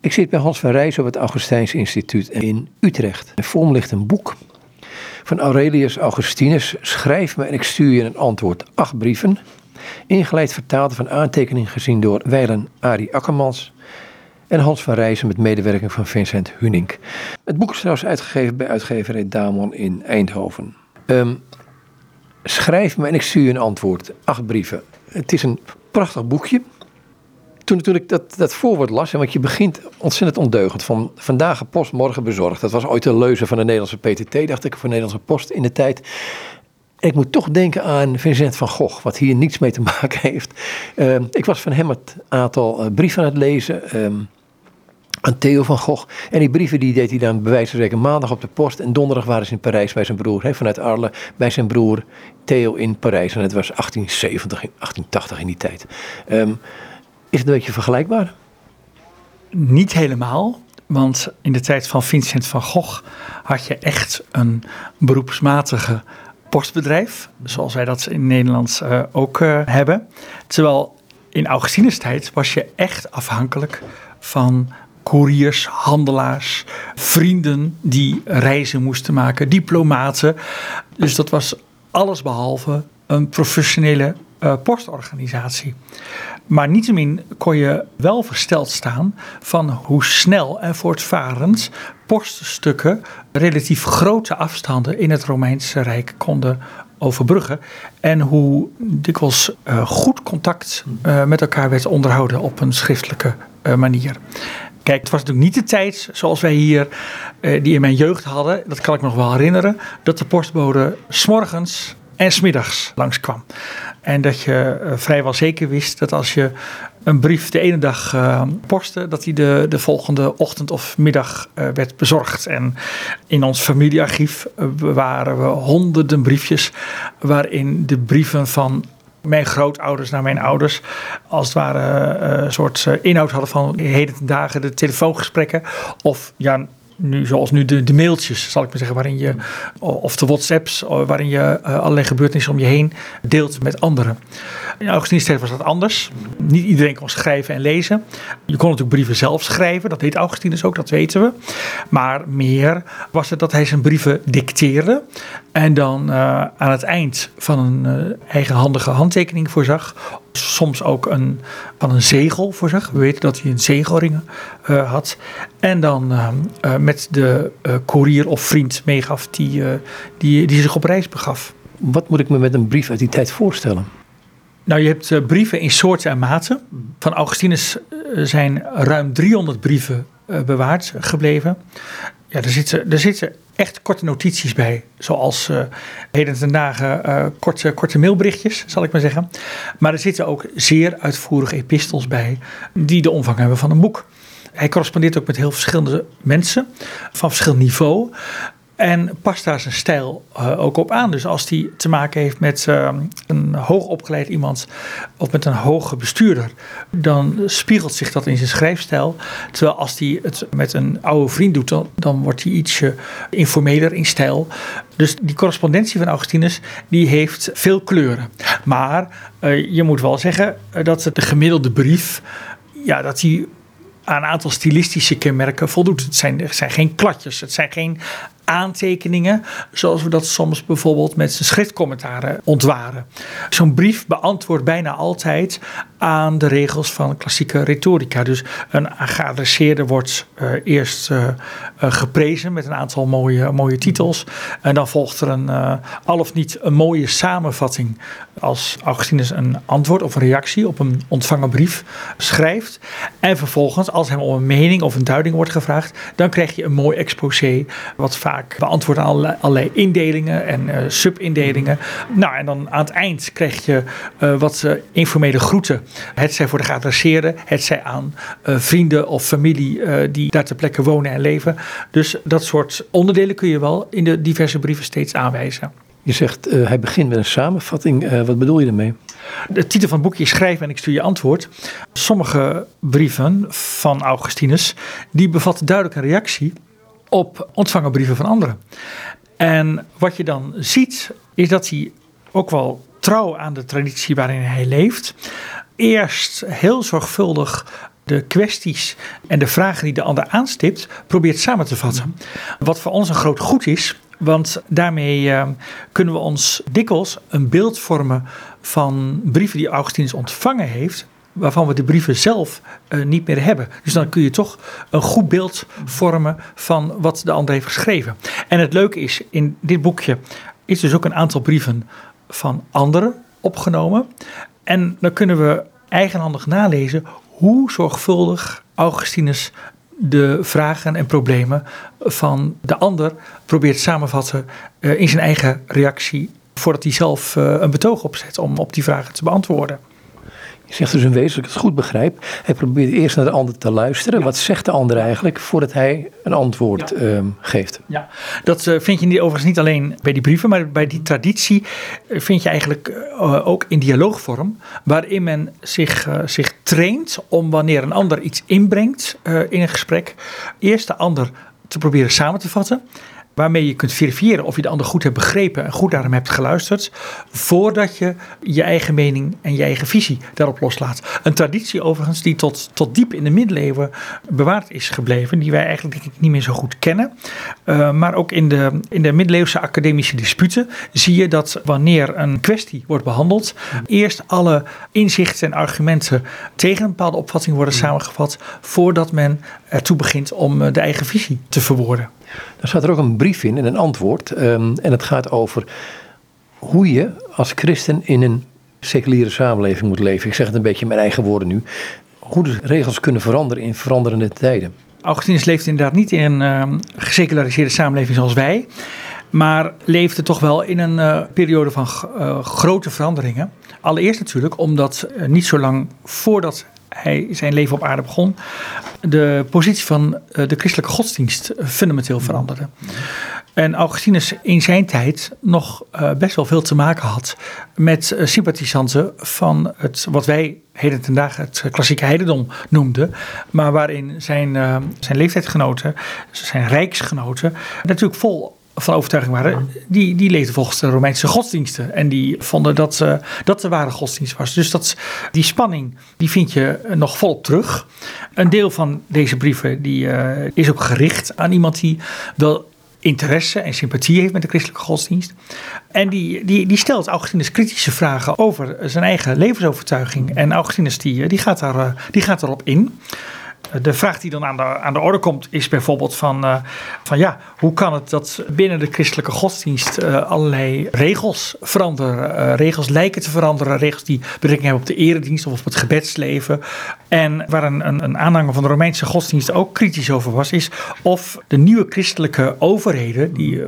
Ik zit bij Hans van Rijs op het Augustijns Instituut in Utrecht. Voor me ligt een boek van Aurelius Augustinus. Schrijf me en ik stuur je een antwoord. Acht brieven. Ingeleid vertaald van aantekening gezien door Weilen Arie Akkermans en Hans van Rijzen met medewerking van Vincent Hunink. Het boek is trouwens uitgegeven bij uitgeverij Damon in Eindhoven. Ehm, schrijf me en ik stuur je een antwoord. Acht brieven. Het is een prachtig boekje. Toen, toen ik dat, dat voorwoord las, want je begint ontzettend ondeugend. Van vandaag gepost, morgen bezorgd. Dat was ooit de leuze van de Nederlandse PTT, dacht ik, voor Nederlandse Post in de tijd. Ik moet toch denken aan Vincent van Gogh, wat hier niets mee te maken heeft. Ehm, ik was van hem het aantal uh, brieven aan het lezen. Ehm, aan Theo van Gogh. En die brieven die deed hij dan bij wijze van maandag op de post. En donderdag waren ze in Parijs bij zijn broer. Hè, vanuit Arles bij zijn broer Theo in Parijs. En het was 1870, 1880 in die tijd. Ehm, is het een beetje vergelijkbaar? Niet helemaal. Want in de tijd van Vincent van Gogh had je echt een beroepsmatige postbedrijf. Zoals wij dat in Nederland uh, ook uh, hebben. Terwijl in Augustinus tijd was je echt afhankelijk van couriers, handelaars, vrienden die reizen moesten maken, diplomaten. Dus dat was alles behalve een professionele uh, postorganisatie. Maar niettemin kon je wel versteld staan van hoe snel en voortvarend poststukken relatief grote afstanden in het Romeinse Rijk konden overbruggen. En hoe dikwijls uh, goed contact uh, met elkaar werd onderhouden op een schriftelijke uh, manier. Kijk, het was natuurlijk niet de tijd zoals wij hier, die in mijn jeugd hadden, dat kan ik me nog wel herinneren, dat de postbode s'morgens en smiddags langskwam. En dat je uh, vrijwel zeker wist dat als je een brief de ene dag uh, postte, dat die de, de volgende ochtend of middag uh, werd bezorgd. En in ons familiearchief bewaren we honderden briefjes waarin de brieven van mijn grootouders naar mijn ouders. Als het ware een soort inhoud hadden van heden dagen de telefoongesprekken. Of ja, nu, zoals nu de, de mailtjes, zal ik maar zeggen, waarin je, of de WhatsApps, waarin je uh, allerlei gebeurtenissen om je heen deelt met anderen. In Augustinus tijd was dat anders. Niet iedereen kon schrijven en lezen. Je kon natuurlijk brieven zelf schrijven, dat deed Augustinus ook, dat weten we. Maar meer was het dat hij zijn brieven dicteerde en dan uh, aan het eind van een uh, eigenhandige handtekening voorzag soms ook een, van een zegel voorzag. We weten dat hij een zegelring uh, had. En dan uh, uh, met de koerier of vriend meegaf die, die, die zich op reis begaf. Wat moet ik me met een brief uit die tijd voorstellen? Nou, je hebt brieven in soorten en maten. Van Augustinus zijn ruim 300 brieven bewaard gebleven. Ja, er zitten, er zitten echt korte notities bij. Zoals uh, heden ten dagen uh, korte, korte mailberichtjes, zal ik maar zeggen. Maar er zitten ook zeer uitvoerige epistels bij, die de omvang hebben van een boek. Hij correspondeert ook met heel verschillende mensen van verschillend niveau. En past daar zijn stijl uh, ook op aan. Dus als hij te maken heeft met uh, een hoogopgeleid iemand of met een hoge bestuurder, dan spiegelt zich dat in zijn schrijfstijl. Terwijl als hij het met een oude vriend doet, dan, dan wordt hij ietsje informeler in stijl. Dus die correspondentie van Augustinus, die heeft veel kleuren. Maar uh, je moet wel zeggen dat de gemiddelde brief, ja, dat hij aan een aantal stilistische kenmerken voldoet. Het zijn, het zijn geen kladjes, het zijn geen aantekeningen, zoals we dat soms bijvoorbeeld met zijn schriftcommentaren ontwaren. Zo'n brief beantwoordt bijna altijd aan de regels van klassieke retorica. Dus een geadresseerde wordt uh, eerst uh, uh, geprezen met een aantal mooie, mooie titels. En dan volgt er een al of niet een mooie samenvatting als Augustinus een antwoord of een reactie op een ontvangen brief schrijft. En vervolgens, als hem om een mening of een duiding wordt gevraagd, dan krijg je een mooi exposé wat vaak beantwoord aan allerlei, allerlei indelingen en uh, subindelingen. Nou, en dan aan het eind krijg je uh, wat uh, informele groeten. Het zij voor de geadresseerden, het zij aan vrienden of familie die daar ter plekke wonen en leven. Dus dat soort onderdelen kun je wel in de diverse brieven steeds aanwijzen. Je zegt, hij begint met een samenvatting. wat bedoel je daarmee? De titel van het boekje is Schrijven en ik stuur je antwoord. Sommige brieven van Augustinus, die bevatten duidelijk een reactie op ontvangen brieven van anderen. En wat je dan ziet, is dat hij ook wel trouw aan de traditie waarin hij leeft, eerst heel zorgvuldig de kwesties en de vragen die de ander aanstipt probeert samen te vatten. Wat voor ons een groot goed is, want daarmee uh, kunnen we ons dikwijls een beeld vormen van brieven die Augustinus ontvangen heeft, waarvan we de brieven zelf uh, niet meer hebben. Dus dan kun je toch een goed beeld vormen van wat de ander heeft geschreven. En het leuke is, in dit boekje is dus ook een aantal brieven van anderen opgenomen. En dan kunnen we eigenhandig nalezen hoe zorgvuldig Augustinus de vragen en problemen van de ander probeert samenvatten uh, in zijn eigen reactie voordat hij zelf uh, een betoog opzet om op die vragen te beantwoorden. Je zegt dus een wezen, dat ik het goed begrijp. Hij probeert eerst naar de ander te luisteren. Wat zegt de ander eigenlijk voordat hij een antwoord ja. um, geeft? Ja, dat uh, vind je niet, overigens niet alleen bij die brieven, maar bij die traditie uh, vind je eigenlijk uh, ook in dialoogvorm, waarin men zich, zich traint om wanneer een ander iets inbrengt in een gesprek, eerst de ander te proberen samen te vatten waarmee je kunt verifiëren of je de ander goed hebt begrepen en goed naar hem hebt geluisterd, voordat je je eigen mening en je eigen visie daarop loslaat. Een traditie overigens die tot, tot diep in de middeleeuwen bewaard is gebleven, die wij eigenlijk denk ik niet meer zo goed kennen. Uh, maar ook in de, in de middeleeuwse academische disputen zie je dat wanneer een kwestie wordt behandeld, eerst alle inzichten en argumenten tegen een bepaalde opvatting worden samengevat, voordat men ertoe begint om de eigen visie te verwoorden. Daar staat er ook een brief in en een antwoord. Um, en het gaat over hoe je als christen in een seculiere samenleving moet leven. Ik zeg het een beetje in mijn eigen woorden nu. Hoe de regels kunnen veranderen in veranderende tijden. Augustinus leeft inderdaad niet in een uh, geseculariseerde samenleving zoals wij. Maar leefde toch wel in een uh, periode van uh, grote veranderingen. Allereerst natuurlijk omdat uh, niet zo lang voordat hij zijn leven op aarde begon, de positie van de christelijke godsdienst fundamenteel veranderde. En Augustinus in zijn tijd nog uh, best wel veel te maken had met uh, sympathisanten van het, wat wij heden ten het klassieke heidendom noemden. Maar waarin zijn, zijn leeftijdgenoten, zijn rijksgenoten, natuurlijk vol van overtuiging waren, die, die leefden volgens de Romeinse godsdiensten. En die vonden dat uh, dat de ware godsdienst was. Dus dat, die spanning die vind je nog volop terug. Een deel van deze brieven die, uh, is ook gericht aan iemand die wel interesse en sympathie heeft met de christelijke godsdienst. En die, die, die stelt Augustinus kritische vragen over zijn eigen levensovertuiging. En Augustinus die, die, gaat, daar, uh, die gaat daarop in. De vraag die dan aan de, aan de orde komt is bijvoorbeeld van, uh, van ja, hoe kan het dat binnen de christelijke godsdienst uh, allerlei regels veranderen? Uh, regels lijken te veranderen, regels die betrekking hebben op de eredienst of op het gebedsleven. En waar een, een, een aanhanger van de Romeinse godsdienst ook kritisch over was, is of de nieuwe christelijke overheden, die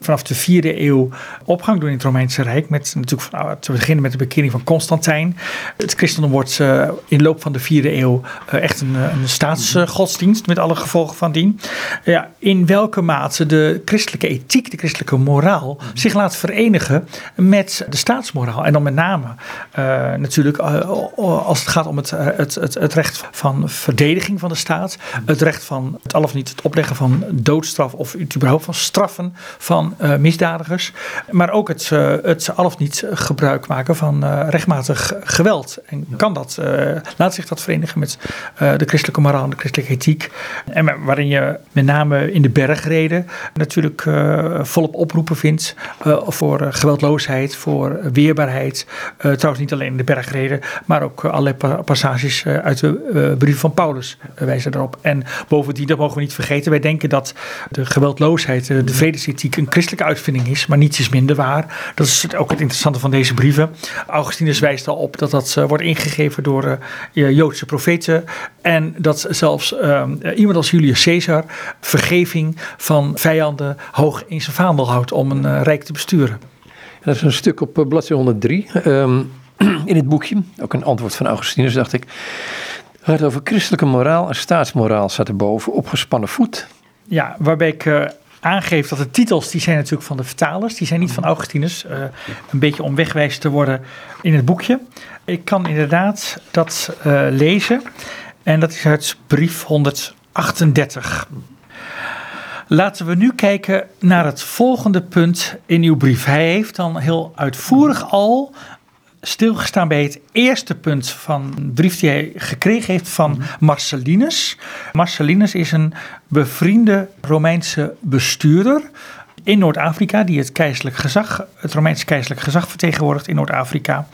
vanaf de vierde eeuw opgang doen in het Romeinse Rijk, met natuurlijk van, te beginnen met de bekering van Constantijn. Het christendom wordt in loop van de vierde eeuw echt een, een staatsgodsdienst met alle gevolgen van dien. Ja, in welke mate de christelijke ethiek, de christelijke moraal zich laat verenigen met de staatsmoraal. En dan met name uh, natuurlijk uh, als het gaat om het, het, het, het, recht van verdediging van de staat, het recht van het al of niet het opleggen van doodstraf of überhaupt van straffen van misdadigers, maar ook het, het al of niet gebruik maken van rechtmatig geweld. En kan dat, laat zich dat verenigen met de christelijke moraal en de christelijke ethiek. En waarin je met name in de bergreden natuurlijk uh, volop oproepen vindt uh, voor uh, geweldloosheid, voor weerbaarheid. trouwens niet alleen in de bergreden, maar ook allerlei passages uit de brief van Paulus wijzen daarop. En bovendien, dat mogen we niet vergeten, wij denken dat de geweldloosheid, de vredesethiek een christelijke uitvinding is, maar niets is minder waar. Dat is ook het interessante van deze brieven. Augustinus wijst al op dat dat wordt ingegeven door Joodse profeten en dat zelfs uh, iemand als Julius Caesar vergeving van vijanden hoog in zijn vaandel houdt om een uh, rijk te besturen. Dat is een stuk op bladzijde 103 um, in het boekje, ook een antwoord van Augustinus, dacht ik. Het gaat over christelijke moraal en staatsmoraal, staat erboven, opgespannen voet. Ja, waarbij ik uh, aangeef dat de titels, die zijn natuurlijk van de vertalers, die zijn niet van Augustinus, uh, een beetje om wegwijs te worden in het boekje. Ik kan inderdaad dat uh, lezen. En dat is uit brief 138. Laten we nu kijken naar het volgende punt in uw brief. Hij heeft dan heel uitvoerig al stilgestaan bij het eerste punt van een brief die hij gekregen heeft van Marcellinus. Marcellinus is een bevriende Romeinse bestuurder in Noord-Afrika, die het keizerlijk gezag, het Romeinse keizerlijk gezag vertegenwoordigt in Noord-Afrika,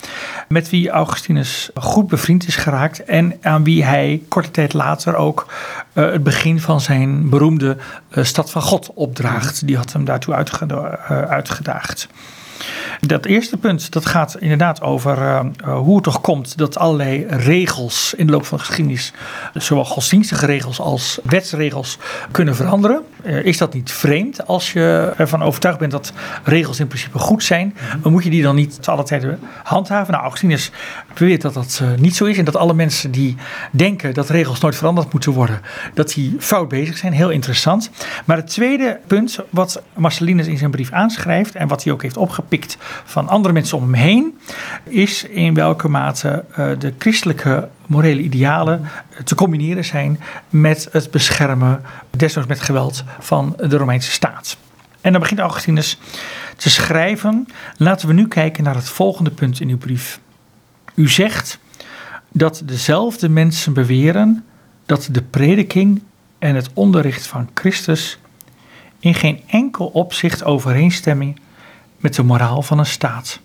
met wie Augustinus goed bevriend is geraakt en aan wie hij korte tijd later ook uh, het begin van zijn beroemde uh, Stad van God opdraagt. Die had hem daartoe uh, uitgedaagd. Dat eerste punt, dat gaat inderdaad over hoe het toch komt dat allerlei regels in de loop van de geschiedenis, zowel godsdienstige regels als wetsregels, kunnen veranderen. Uh, is dat niet vreemd als je ervan overtuigd bent dat regels in principe goed zijn? Dan moet je die dan niet te alle tijden handhaven? Nou, Augustinus beweert dat dat uh, niet zo is en dat alle mensen die denken dat regels nooit veranderd moeten worden, dat die fout bezig zijn. Heel interessant. Maar het tweede punt wat Marcellinus in zijn brief aanschrijft en wat hij ook heeft opgepikt van andere mensen om hem heen, is in welke mate uh, de christelijke morele idealen te combineren zijn met het beschermen, desnoods met geweld, van de Romeinse staat. En dan begint Augustinus te schrijven. Laten we nu kijken naar het volgende punt in uw brief. U zegt dat dezelfde mensen beweren dat de prediking en het onderricht van Christus in geen enkel opzicht overeenstemming met de moraal van een staat.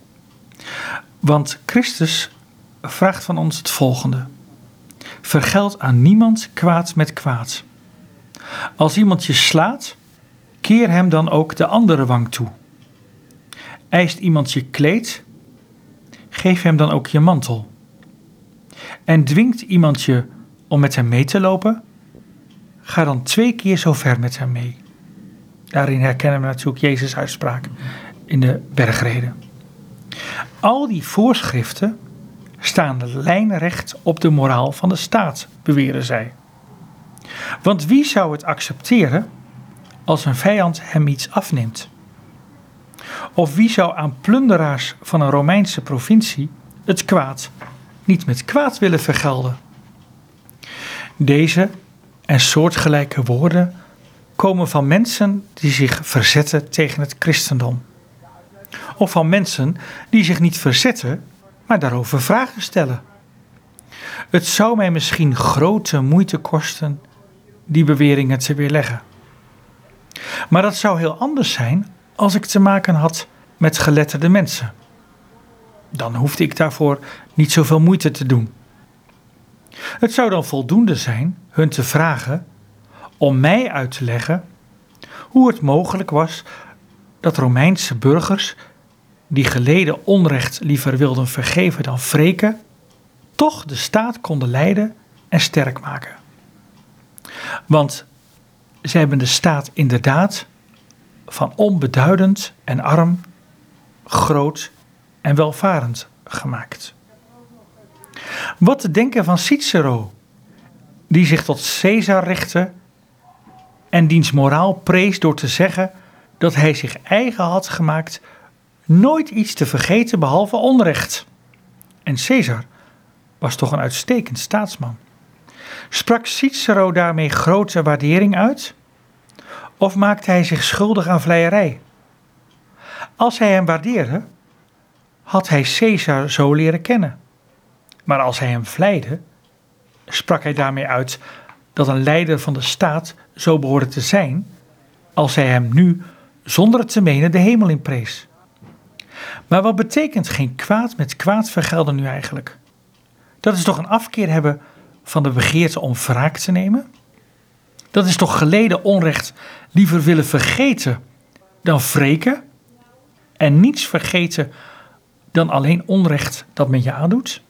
Want Christus vraagt van ons het volgende: Vergeld aan niemand kwaad met kwaad. Als iemand je slaat, keer hem dan ook de andere wang toe. Eist iemand je kleed, geef hem dan ook je mantel. En dwingt iemand je om met hem mee te lopen, ga dan twee keer zo ver met hem mee. Daarin herkennen we natuurlijk Jezus' uitspraak in de bergreden. Al die voorschriften staan lijnrecht op de moraal van de staat, beweren zij. Want wie zou het accepteren als een vijand hem iets afneemt? Of wie zou aan plunderaars van een Romeinse provincie het kwaad niet met kwaad willen vergelden? Deze en soortgelijke woorden komen van mensen die zich verzetten tegen het christendom of van mensen die zich niet verzetten, maar daarover vragen stellen. Het zou mij misschien grote moeite kosten die beweringen te weerleggen. Maar dat zou heel anders zijn als ik te maken had met geletterde mensen. Dan hoefde ik daarvoor niet zoveel moeite te doen. Het zou dan voldoende zijn hun te vragen om mij uit te leggen hoe het mogelijk was dat Romeinse burgers die geleden onrecht liever wilden vergeven dan wreken, toch de staat konden leiden en sterk maken. Want zij hebben de staat inderdaad van onbeduidend en arm, groot en welvarend gemaakt. Wat te denken van Cicero, die zich tot Caesar richtte en diens moraal prees door te zeggen dat hij zich eigen had gemaakt nooit iets te vergeten behalve onrecht. En Caesar was toch een uitstekend staatsman. Sprak Cicero daarmee grote waardering uit? Of maakte hij zich schuldig aan vleierij? Als hij hem waardeerde, had hij Caesar zo leren kennen. Maar als hij hem vleide, sprak hij daarmee uit dat een leider van de staat zo behoorde te zijn, als hij hem nu, zonder het te menen, de hemel in prees. Maar wat betekent geen kwaad met kwaad vergelden nu eigenlijk? Dat is toch een afkeer hebben van de begeerte om wraak te nemen? Dat is toch geleden onrecht liever willen vergeten dan wreken? En niets vergeten dan alleen onrecht dat men je aandoet?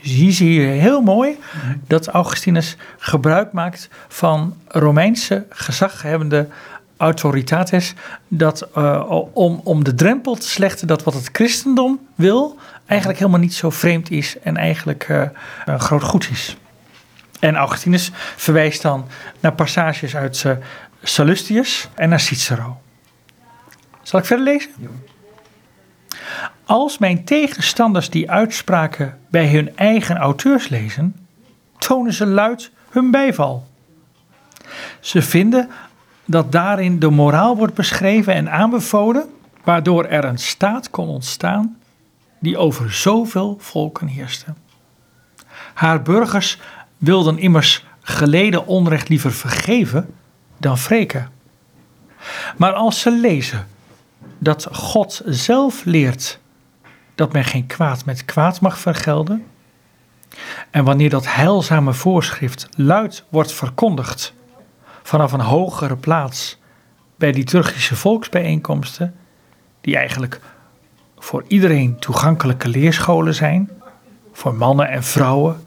Hier zie je heel mooi dat Augustinus gebruik maakt van Romeinse gezaghebbende autoritatis, dat uh, om, om de drempel te slechten dat wat het christendom wil, eigenlijk helemaal niet zo vreemd is en eigenlijk uh, uh, groot goed is. En Augustinus verwijst dan naar passages uit Sallustius en naar Cicero. Zal ik verder lezen? Ja. Als mijn tegenstanders die uitspraken bij hun eigen auteurs lezen, tonen ze luid hun bijval. Ze vinden dat daarin de moraal wordt beschreven en aanbevolen, waardoor er een staat kon ontstaan die over zoveel volken heerste. Haar burgers wilden immers geleden onrecht liever vergeven dan wreken. Maar als ze lezen dat God zelf leert dat men geen kwaad met kwaad mag vergelden, en wanneer dat heilzame voorschrift luid wordt verkondigd vanaf een hogere plaats bij liturgische volksbijeenkomsten, die eigenlijk voor iedereen toegankelijke leerscholen zijn, voor mannen en vrouwen,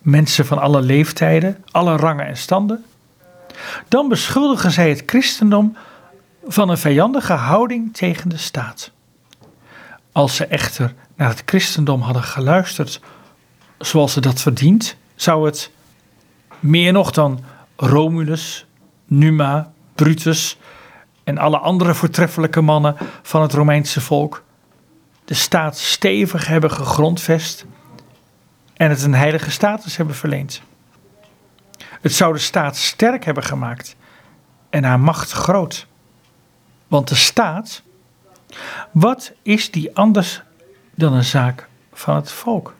mensen van alle leeftijden, alle rangen en standen, dan beschuldigen zij het christendom van een vijandige houding tegen de staat. Als ze echter naar het christendom hadden geluisterd zoals ze dat verdient, zou het meer nog dan Romulus, Numa, Brutus en alle andere voortreffelijke mannen van het Romeinse volk de staat stevig hebben gegrondvest en het een heilige status hebben verleend. Het zou de staat sterk hebben gemaakt en haar macht groot. Want de staat, wat is die anders dan een zaak van het volk?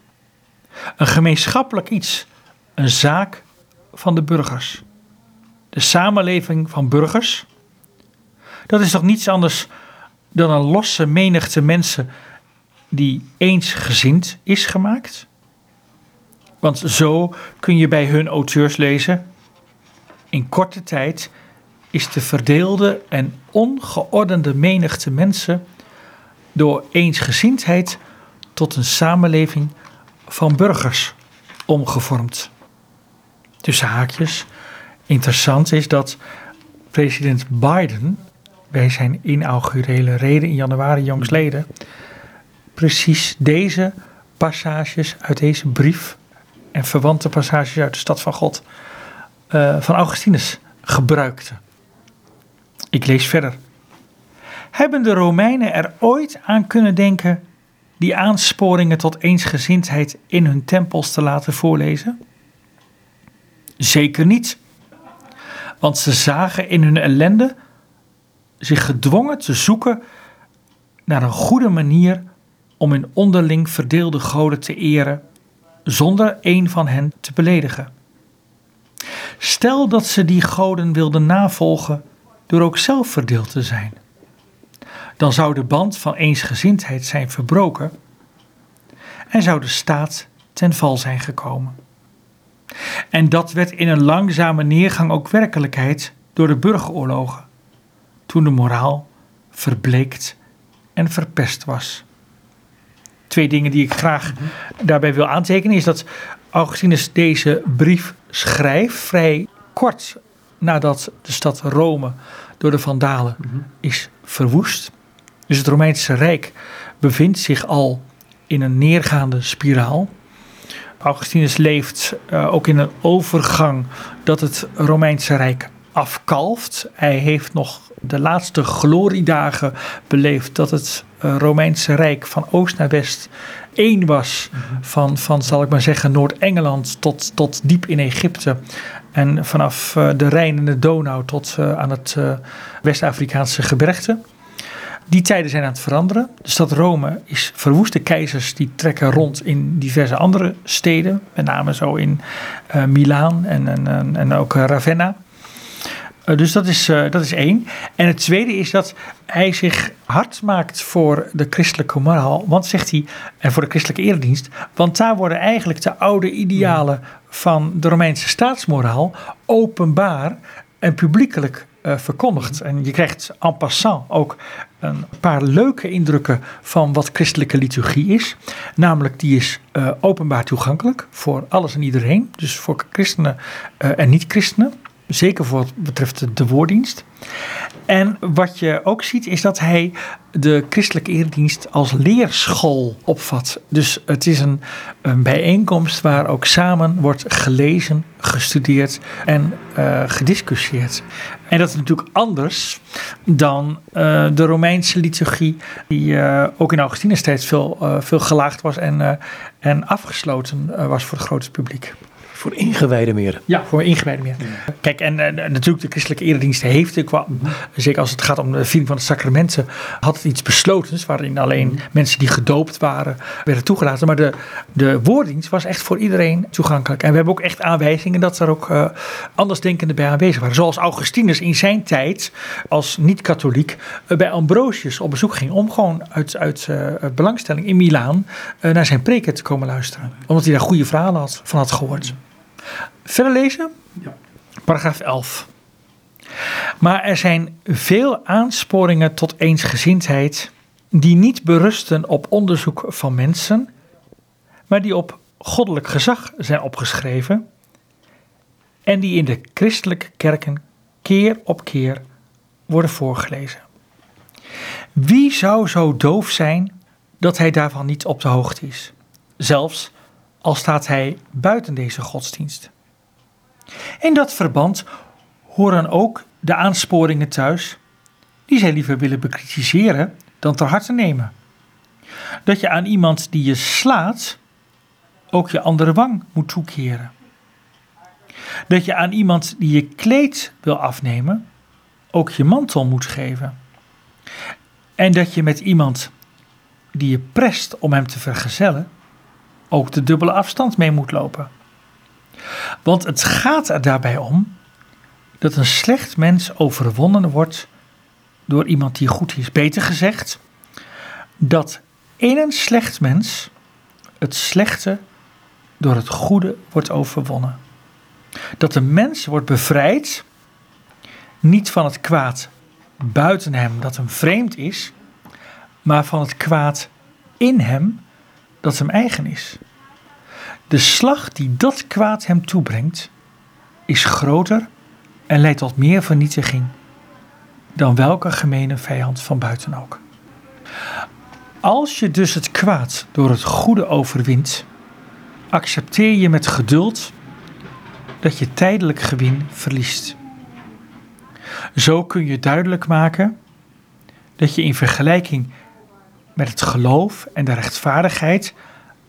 Een gemeenschappelijk iets, een zaak van de burgers. De samenleving van burgers, dat is toch niets anders dan een losse menigte mensen die eensgezind is gemaakt? Want zo kun je bij hun auteurs lezen. In korte tijd is de verdeelde en ongeordende menigte mensen door eensgezindheid tot een samenleving van burgers omgevormd. Tussen haakjes. Interessant is dat president Biden bij zijn inaugurele reden in januari jongsleden precies deze passages uit deze brief en verwante passages uit de stad van God uh, van Augustinus gebruikte. Ik lees verder. Hebben de Romeinen er ooit aan kunnen denken die aansporingen tot eensgezindheid in hun tempels te laten voorlezen? Zeker niet. Want ze zagen in hun ellende zich gedwongen te zoeken naar een goede manier om hun onderling verdeelde goden te eren zonder een van hen te beledigen. Stel dat ze die goden wilden navolgen door ook zelf verdeeld te zijn. Dan zou de band van eensgezindheid zijn verbroken en zou de staat ten val zijn gekomen. En dat werd in een langzame neergang ook werkelijkheid door de burgeroorlogen, toen de moraal verbleekt en verpest was twee dingen die ik graag daarbij wil aantekenen. Is dat Augustinus deze brief schrijft vrij kort nadat de stad Rome door de Vandalen is verwoest. Dus het Romeinse Rijk bevindt zich al in een neergaande spiraal. Augustinus leeft uh, ook in een overgang dat het Romeinse Rijk afkalft. Hij heeft nog de laatste gloriedagen beleefd dat het uh, Romeinse Rijk van oost naar west één was. Mhm. Van, van, zal ik maar zeggen, Noord-Engeland tot, tot diep in Egypte. En vanaf uh, de Rijn en de Donau tot aan het West-Afrikaanse gebergte. Die tijden zijn aan het veranderen. De stad Rome is verwoest. De keizers die trekken rond in diverse andere steden. Met name zo in Milaan en, en, en ook Ravenna. Eh, dus dat is, uh, dat is één. En het tweede is dat hij zich hard maakt voor de christelijke moraal. Want zegt hij, en voor de christelijke eredienst. Want daar worden eigenlijk de oude idealen van de Romeinse staatsmoraal openbaar en publiekelijk uh, verkondigd. En je krijgt en passant ook een paar leuke indrukken van wat christelijke liturgie is. Namelijk, die is uh, openbaar toegankelijk voor alles en iedereen. Dus voor christenen uh, en niet-christenen. Zeker voor wat betreft de woorddienst. En wat je ook ziet is dat hij de christelijke eredienst als leerschool opvat. Dus het is een, een bijeenkomst waar ook samen wordt gelezen, gestudeerd en uh, gediscussieerd. En dat is natuurlijk anders dan uh, de Romeinse liturgie, die uh, ook in Augustinus tijd veel, veel gelaagd was en, en afgesloten was voor het grote publiek. Voor ingewijden meer. Ja, voor ingewijden meer. Kijk, en, en, natuurlijk de christelijke eredienst heeft, qua, zeker als het gaat om de viering van de sacramenten, had het iets beslotens waarin alleen Mhm. mensen die gedoopt waren werden toegelaten. Maar de, de woorddienst was echt voor iedereen toegankelijk. En we hebben ook echt aanwijzingen dat er ook uh, andersdenkenden bij aanwezig waren. Zoals Augustinus in zijn tijd als niet-katholiek uh, bij Ambrosius op bezoek ging om gewoon uit, uit uh, belangstelling in Milaan naar zijn preken te komen luisteren. Omdat hij daar goede verhalen had, van had gehoord. Verder lezen? Ja. Paragraaf 11. Maar er zijn veel aansporingen tot eensgezindheid die niet berusten op onderzoek van mensen, maar die op goddelijk gezag zijn opgeschreven en die in de christelijke kerken keer op keer worden voorgelezen. Wie zou zo doof zijn dat hij daarvan niet op de hoogte is, zelfs al staat hij buiten deze godsdienst? In dat verband horen ook de aansporingen thuis die zij liever willen bekritiseren dan ter harte nemen. Dat je aan iemand die je slaat ook je andere wang moet toekeren. Dat je aan iemand die je kleed wil afnemen ook je mantel moet geven. En dat je met iemand die je prest om hem te vergezellen ook de dubbele afstand mee moet lopen. Want het gaat er daarbij om dat een slecht mens overwonnen wordt door iemand die goed is. Beter gezegd, dat in een slecht mens het slechte door het goede wordt overwonnen. Dat de mens wordt bevrijd, niet van het kwaad buiten hem dat hem vreemd is, maar van het kwaad in hem dat hem eigen is. De slag die dat kwaad hem toebrengt, is groter en leidt tot meer vernietiging dan welke gemene vijand van buiten ook. Als je dus het kwaad door het goede overwint, accepteer je met geduld dat je tijdelijk gewin verliest. Zo kun je duidelijk maken dat je in vergelijking met het geloof en de rechtvaardigheid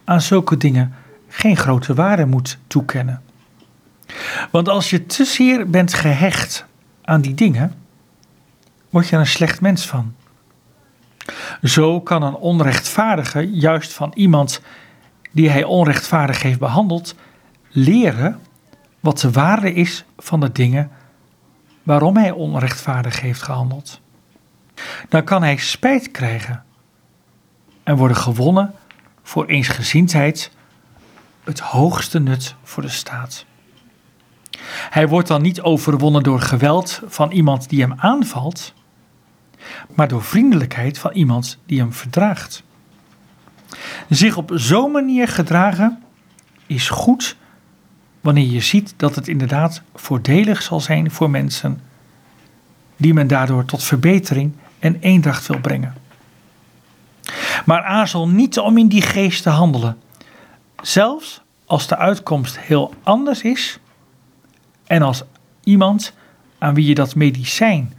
aan zulke dingen geen grote waarde moet toekennen. Want als je te zeer bent gehecht aan die dingen, word je er een slecht mens van. Zo kan een onrechtvaardige juist van iemand die hij onrechtvaardig heeft behandeld, leren wat de waarde is van de dingen waarom hij onrechtvaardig heeft gehandeld. Dan kan hij spijt krijgen en worden gewonnen voor eensgezindheid, het hoogste nut voor de staat. Hij wordt dan niet overwonnen door geweld van iemand die hem aanvalt, maar door vriendelijkheid van iemand die hem verdraagt. Zich op zo'n manier gedragen is goed wanneer je ziet dat het inderdaad voordelig zal zijn voor mensen die men daardoor tot verbetering en eendracht wil brengen. Maar aarzel niet om in die geest te handelen, zelfs als de uitkomst heel anders is en als iemand aan wie je dat medicijn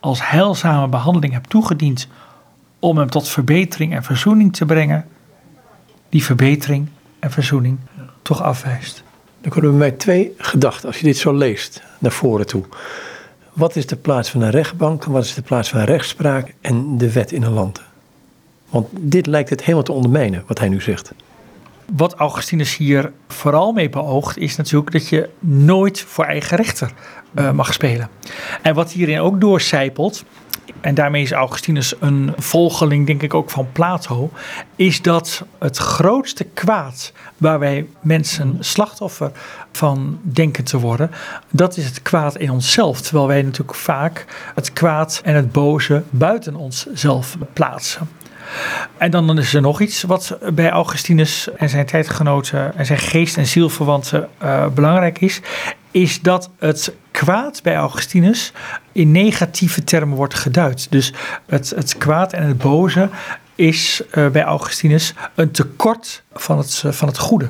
als heilzame behandeling hebt toegediend om hem tot verbetering en verzoening te brengen, die verbetering en verzoening toch afwijst. Dan komen bij mij twee gedachten als je dit zo leest naar voren toe. Wat is de plaats van een rechtbank wat is de plaats van rechtspraak en de wet in een land? Want dit lijkt het helemaal te ondermijnen, wat hij nu zegt. Wat Augustinus hier vooral mee beoogt, is natuurlijk dat je nooit voor eigen rechter uh, mag spelen. En wat hierin ook doorcijpelt, en daarmee is Augustinus een volgeling, denk ik ook van Plato, is dat het grootste kwaad waar wij mensen slachtoffer van denken te worden, dat is het kwaad in onszelf. Terwijl wij natuurlijk vaak het kwaad en het boze buiten onszelf plaatsen. En dan is er nog iets wat bij Augustinus en zijn tijdgenoten en zijn geest- en zielverwanten uh, belangrijk is. Is dat het kwaad bij Augustinus in negatieve termen wordt geduid. Dus het, het kwaad en het boze is uh, bij Augustinus een tekort van het, uh, van het goede.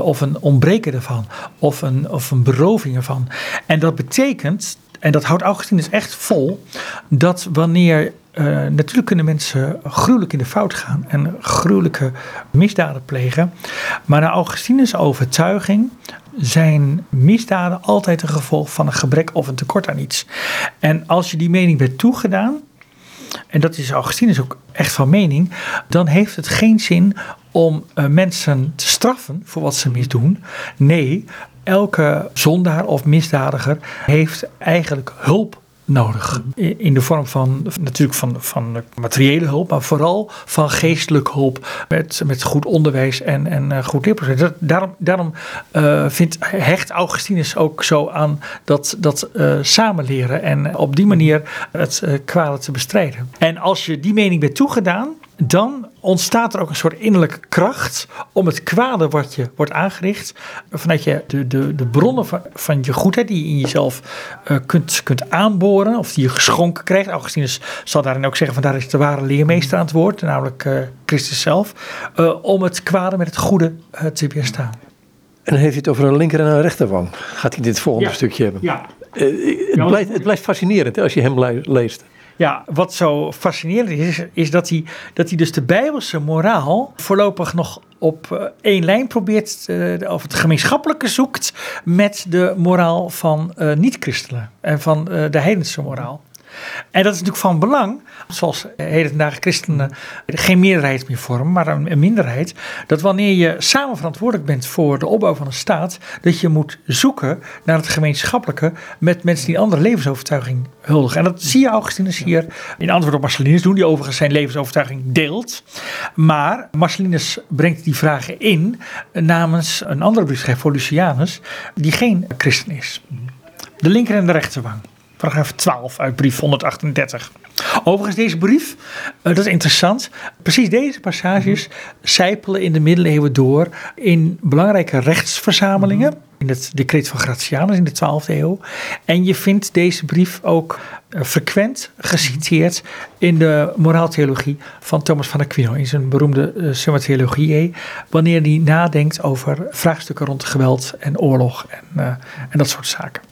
Of een ontbreken ervan. Of een, of een beroving ervan. En dat betekent en dat houdt Augustinus echt vol, dat wanneer uh, natuurlijk kunnen mensen gruwelijk in de fout gaan en gruwelijke misdaden plegen. Maar naar Augustinus' overtuiging zijn misdaden altijd een gevolg van een gebrek of een tekort aan iets. En als je die mening bent toegedaan, en dat is Augustinus ook echt van mening, dan heeft het geen zin om uh, mensen te straffen voor wat ze misdoen. Nee, elke zondaar of misdadiger heeft eigenlijk hulp nodig. In de vorm van natuurlijk van, van materiële hulp, maar vooral van geestelijke hulp met, met goed onderwijs en, en uh, goed leerproces. Daarom, daarom uh, vindt, hecht Augustinus ook zo aan dat, dat uh, samenleren en op die manier het kwade te bestrijden. En als je die mening bent toegedaan, dan ontstaat er ook een soort innerlijke kracht om het kwade wat je wordt aangericht, vanuit je de, de, de bronnen van, van je goedheid die je in jezelf uh, kunt, kunt aanboren, of die je geschonken krijgt. Augustinus zal daarin ook zeggen van daar is de ware leermeester aan het woord, namelijk uh, Christus zelf, uh, om het kwade met het goede te weerstaan. En dan heeft hij het over een linker en een rechterwang. Gaat hij dit volgende ja. stukje hebben? Ja. het, blijft, het blijft fascinerend hè, als je hem leest. Ja, wat zo fascinerend is, is dat hij, dat hij dus de Bijbelse moraal voorlopig nog op één lijn probeert, uh, of het gemeenschappelijke zoekt met de moraal van uh, niet-christenen en van de heidense moraal. En dat is natuurlijk van belang, zoals hedendaag christenen geen meerderheid meer vormen, maar een, minderheid, dat wanneer je samen verantwoordelijk bent voor de opbouw van een staat, dat je moet zoeken naar het gemeenschappelijke met mensen die een andere levensovertuiging huldigen. En dat zie je Augustinus hier in antwoord op Marcellinus doen, die overigens zijn levensovertuiging deelt. Maar Marcellinus brengt die vragen in namens een andere briefschrijver, Lucianus, die geen christen is. De linker en de rechterwang paragraaf 12 uit brief 138. Overigens, deze brief, uh, dat is interessant. Precies deze passages zijpelen in de middeleeuwen door in belangrijke rechtsverzamelingen. In het decreet van Gratianus in de 12e eeuw. En je vindt deze brief ook uh, frequent geciteerd in de moraaltheologie van Thomas van Aquino. In zijn beroemde uh, Summa Theologiae. Wanneer hij nadenkt over vraagstukken rond geweld en oorlog en, en dat soort zaken.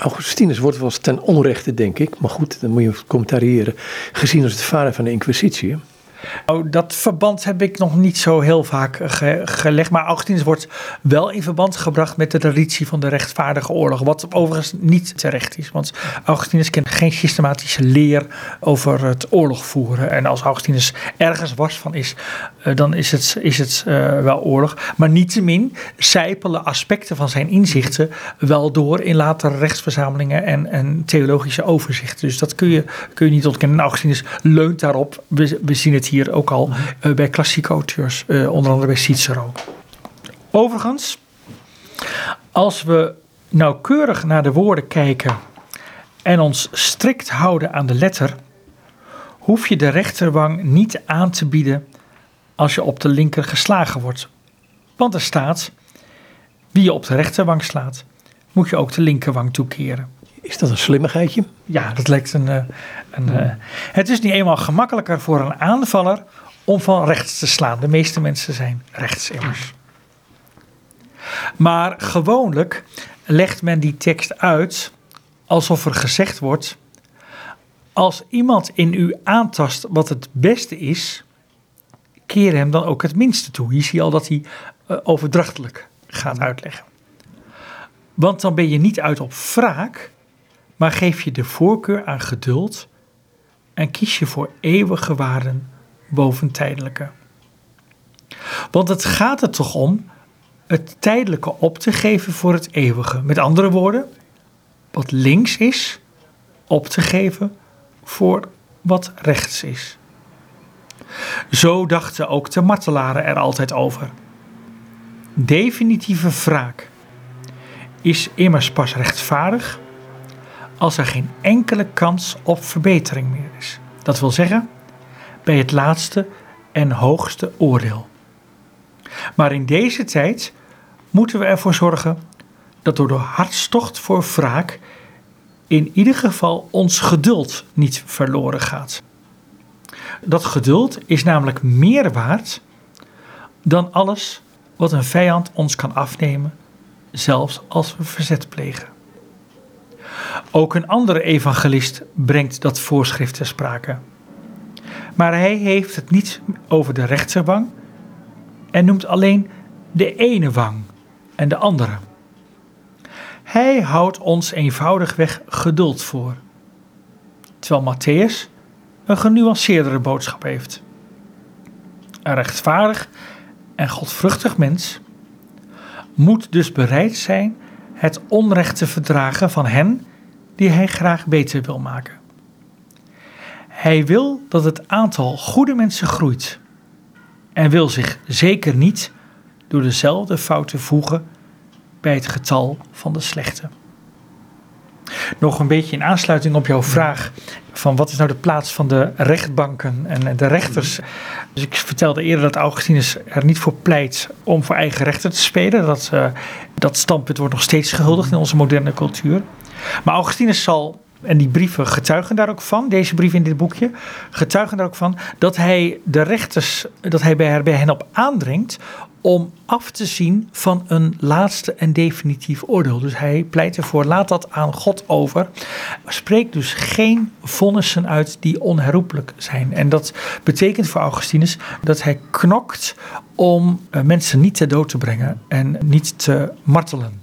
Augustinus wordt wel eens ten onrechte, denk ik, maar goed, dan moet je commentariëren, gezien als het vader van de Inquisitie. Oh, dat verband heb ik nog niet zo heel vaak ge gelegd. Maar Augustinus wordt wel in verband gebracht met de traditie van de rechtvaardige oorlog. Wat overigens niet terecht is. Want Augustinus kent geen systematische leer over het oorlog voeren. En als Augustinus ergens was van is, uh, dan is het, is het uh, wel oorlog. Maar niettemin zijpelen aspecten van zijn inzichten wel door in latere rechtsverzamelingen en, theologische overzichten. Dus dat kun je, kun je niet ontkennen. En Augustinus leunt daarop. We, we zien het hier ook al uh, bij klassieke auteurs, uh, onder andere bij Cicero. Overigens, als we nauwkeurig naar de woorden kijken en ons strikt houden aan de letter, hoef je de rechterwang niet aan te bieden als je op de linker geslagen wordt. Want er staat, wie je op de rechterwang slaat, moet je ook de linkerwang toekeren. Is dat een slimmigheidje? Ja, dat lijkt een. een hmm. uh, het is niet eenmaal gemakkelijker voor een aanvaller om van rechts te slaan. De meeste mensen zijn rechts immers. Maar gewoonlijk legt men die tekst uit alsof er gezegd wordt: als iemand in u aantast wat het beste is, keer hem dan ook het minste toe. Hier zie je al dat hij uh, overdrachtelijk gaat uitleggen. Want dan ben je niet uit op wraak, maar geef je de voorkeur aan geduld en kies je voor eeuwige waarden boven tijdelijke. Want het gaat er toch om het tijdelijke op te geven voor het eeuwige. Met andere woorden, wat links is, op te geven voor wat rechts is. Zo dachten ook de martelaren er altijd over. Definitieve wraak is immers pas rechtvaardig als er geen enkele kans op verbetering meer is. Dat wil zeggen, bij het laatste en hoogste oordeel. Maar in deze tijd moeten we ervoor zorgen dat door de hartstocht voor wraak in ieder geval ons geduld niet verloren gaat. Dat geduld is namelijk meer waard dan alles wat een vijand ons kan afnemen, zelfs als we verzet plegen. Ook een andere evangelist brengt dat voorschrift ter sprake. Maar hij heeft het niet over de rechterwang en noemt alleen de ene wang en de andere. Hij houdt ons eenvoudigweg geduld voor, terwijl Matthäus een genuanceerdere boodschap heeft. Een rechtvaardig en godvruchtig mens moet dus bereid zijn het onrecht te verdragen van hen die hij graag beter wil maken. Hij wil dat het aantal goede mensen groeit en wil zich zeker niet door dezelfde fouten voegen bij het getal van de slechte. Nog een beetje in aansluiting op jouw vraag van wat is nou de plaats van de rechtbanken en de rechters. Dus ik vertelde eerder dat Augustinus er niet voor pleit om voor eigen rechter te spelen. Dat, uh, dat standpunt wordt nog steeds gehuldigd in onze moderne cultuur. Maar Augustinus zal en die brieven getuigen daar ook van, deze brieven in dit boekje, getuigen daar ook van dat hij de rechters, dat hij bij, bij hen op aandringt om af te zien van een laatste en definitief oordeel. Dus hij pleit ervoor, laat dat aan God over. Spreek dus geen vonnissen uit die onherroepelijk zijn. En dat betekent voor Augustinus dat hij knokt om eh, mensen niet ter dood te brengen en niet te martelen.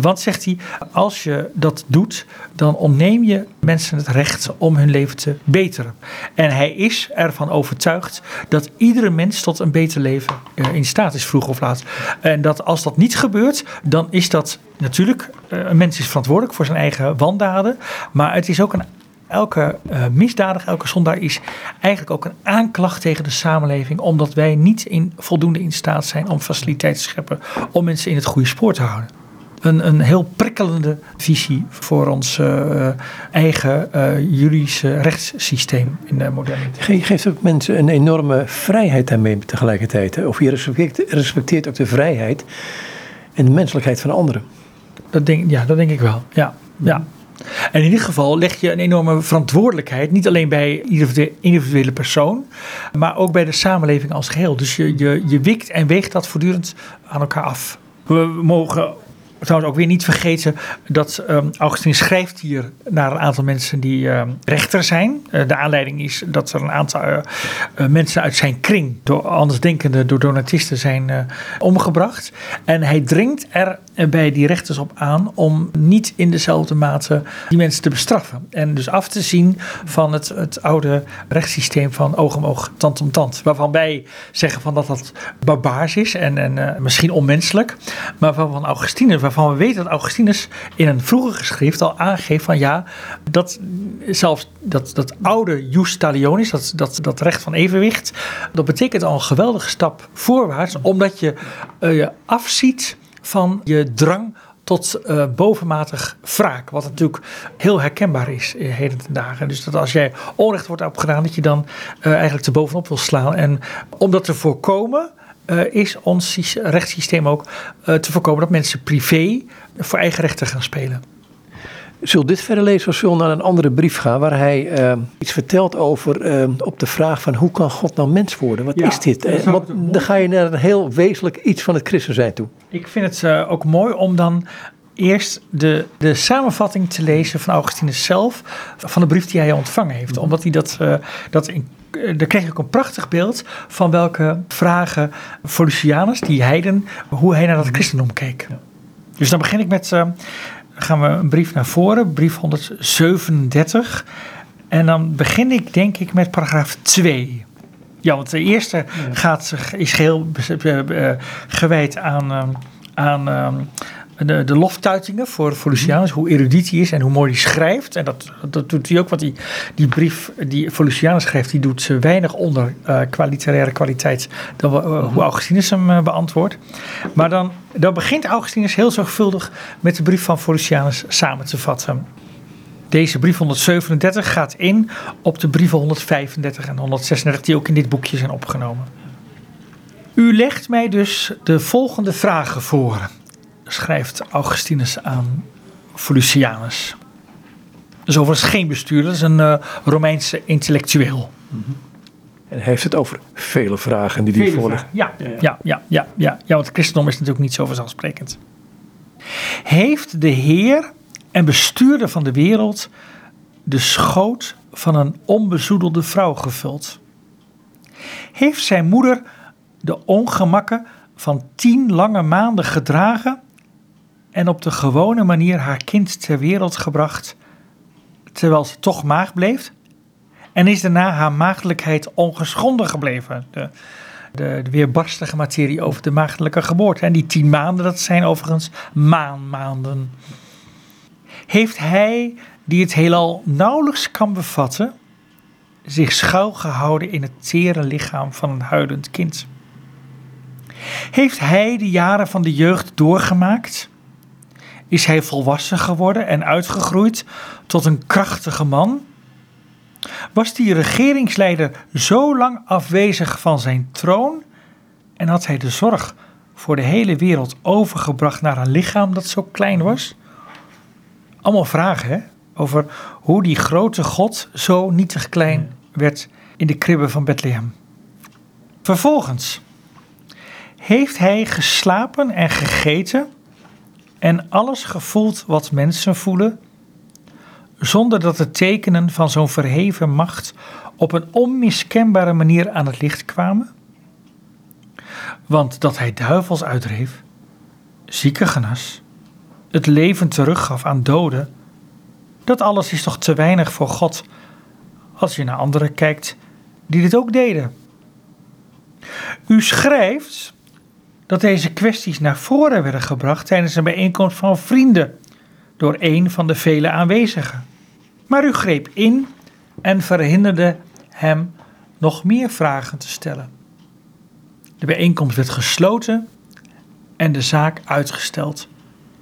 Want zegt hij, als je dat doet, dan ontneem je mensen het recht om hun leven te beteren. En hij is ervan overtuigd dat iedere mens tot een beter leven eh, in staat is, vroeg of laat. En dat als dat niet gebeurt, dan is dat natuurlijk, eh, een mens is verantwoordelijk voor zijn eigen wandaden. Maar het is ook een elke uh, misdadiger, elke zondaar is eigenlijk ook een aanklacht tegen de samenleving, omdat wij niet in, voldoende in staat zijn om faciliteiten te scheppen om mensen in het goede spoor te houden een, een heel prikkelende visie voor ons uh, eigen uh, juridische rechtssysteem in de moderne tijd. Je geeft ook mensen een enorme vrijheid daarmee tegelijkertijd. Of je respecteert, respecteert ook de vrijheid en de menselijkheid van anderen. Dat denk, ja, dat denk ik wel. Ja, ja. En in ieder geval leg je een enorme verantwoordelijkheid, niet alleen bij iedere individuele persoon, maar ook bij de samenleving als geheel. Dus je, je, je wikt en weegt dat voortdurend aan elkaar af. We mogen trouwens ook weer niet vergeten dat um, schrijft hier naar een aantal mensen die uh, rechter zijn. Uh, de aanleiding is dat er een aantal uh, mensen uit zijn kring, door andersdenkende, door donatisten zijn omgebracht. En hij dringt er bij die rechters op aan om niet in dezelfde mate die mensen te bestraffen. En dus af te zien van het, het oude rechtssysteem van oog om oog, tand om tand. Waarvan wij zeggen van dat dat barbaars is en, en misschien onmenselijk. Maar van Augustinus, waarvan we weten dat Augustinus in een vroeger geschrift al aangeeft van ja, dat zelfs dat, dat oude jus talionis, dat, dat, dat recht van evenwicht, dat betekent al een geweldige stap voorwaarts, omdat je uh, je afziet van je drang tot uh, bovenmatig wraak. Wat natuurlijk heel herkenbaar is in heden ten dagen. Dus dat als jij onrecht wordt opgedaan, dat je dan eigenlijk te bovenop wil slaan. En om dat te voorkomen, uh, is ons rechtssysteem ook uh, te voorkomen dat mensen privé voor eigen rechten gaan spelen. Zul dit verder lezen of zullen naar een andere brief gaan waar hij uh, iets vertelt over op de vraag van hoe kan God nou mens worden? Wat ja, is dit? Want dan ga je naar een heel wezenlijk iets van het christen zijn toe. Ik vind het ook mooi om dan eerst de, de samenvatting te lezen van Augustinus zelf van de brief die hij ontvangen heeft. Omdat hij dat, dat in eh, daar kreeg ik een prachtig beeld van welke vragen Volusianus, die heiden, hoe hij naar dat christendom keek. Dus dan begin ik met, uh, gaan we een brief naar voren, brief 137. En dan begin ik denk ik met paragraaf 2. Ja, want de eerste gaat, is geheel uh, gewijd aan, aan de, de loftuitingen voor, voor Lucianus, hoe erudiet hij is en hoe mooi hij schrijft. En dat, dat doet hij ook, want die, die brief die voor Lucianus schrijft, die doet ze weinig onder uh, qua literaire kwaliteit dan uh, hoe Augustinus hem uh, beantwoordt. Maar dan, dan begint Augustinus heel zorgvuldig met de brief van Volusianus samen te vatten. Deze brief 137 gaat in op de brieven 135 en 136 die ook in dit boekje zijn opgenomen. U legt mij dus de volgende vragen voor schrijft Augustinus aan Volusianus. Dat is overigens geen bestuurder, dat is een uh, Romeinse intellectueel. Mm-hmm. En hij heeft het over vele vragen die hij voorlegt. Ja, ja, ja, ja, ja, ja, ja, want het christendom is natuurlijk niet zo vanzelfsprekend. Heeft de Heer en bestuurder van de wereld de schoot van een onbezoedelde vrouw gevuld? Heeft zijn moeder de ongemakken van tien lange maanden gedragen en op de gewone manier haar kind ter wereld gebracht, terwijl ze toch maag bleef? En is daarna haar maagdelijkheid ongeschonden gebleven? De, de, de weerbarstige materie over de maagdelijke geboorte. En die tien maanden, dat zijn overigens maanmaanden. Heeft hij, die het heelal nauwelijks kan bevatten, zich schuilgehouden in het tere lichaam van een huilend kind? Heeft hij de jaren van de jeugd doorgemaakt? Is hij volwassen geworden en uitgegroeid tot een krachtige man? Was die regeringsleider zo lang afwezig van zijn troon en had hij de zorg voor de hele wereld overgebracht naar een lichaam dat zo klein was? Allemaal vragen hè? over hoe die grote God zo nietig klein werd in de kribben van Bethlehem. Vervolgens heeft hij geslapen en gegeten en alles gevoeld wat mensen voelen, zonder dat de tekenen van zo'n verheven macht op een onmiskenbare manier aan het licht kwamen? Want dat hij duivels uitdreef, zieken genas, het leven teruggaf aan doden, dat alles is toch te weinig voor God als je naar anderen kijkt die dit ook deden. U schrijft dat deze kwesties naar voren werden gebracht tijdens een bijeenkomst van vrienden door een van de vele aanwezigen. Maar u greep in en verhinderde hem nog meer vragen te stellen. De bijeenkomst werd gesloten en de zaak uitgesteld,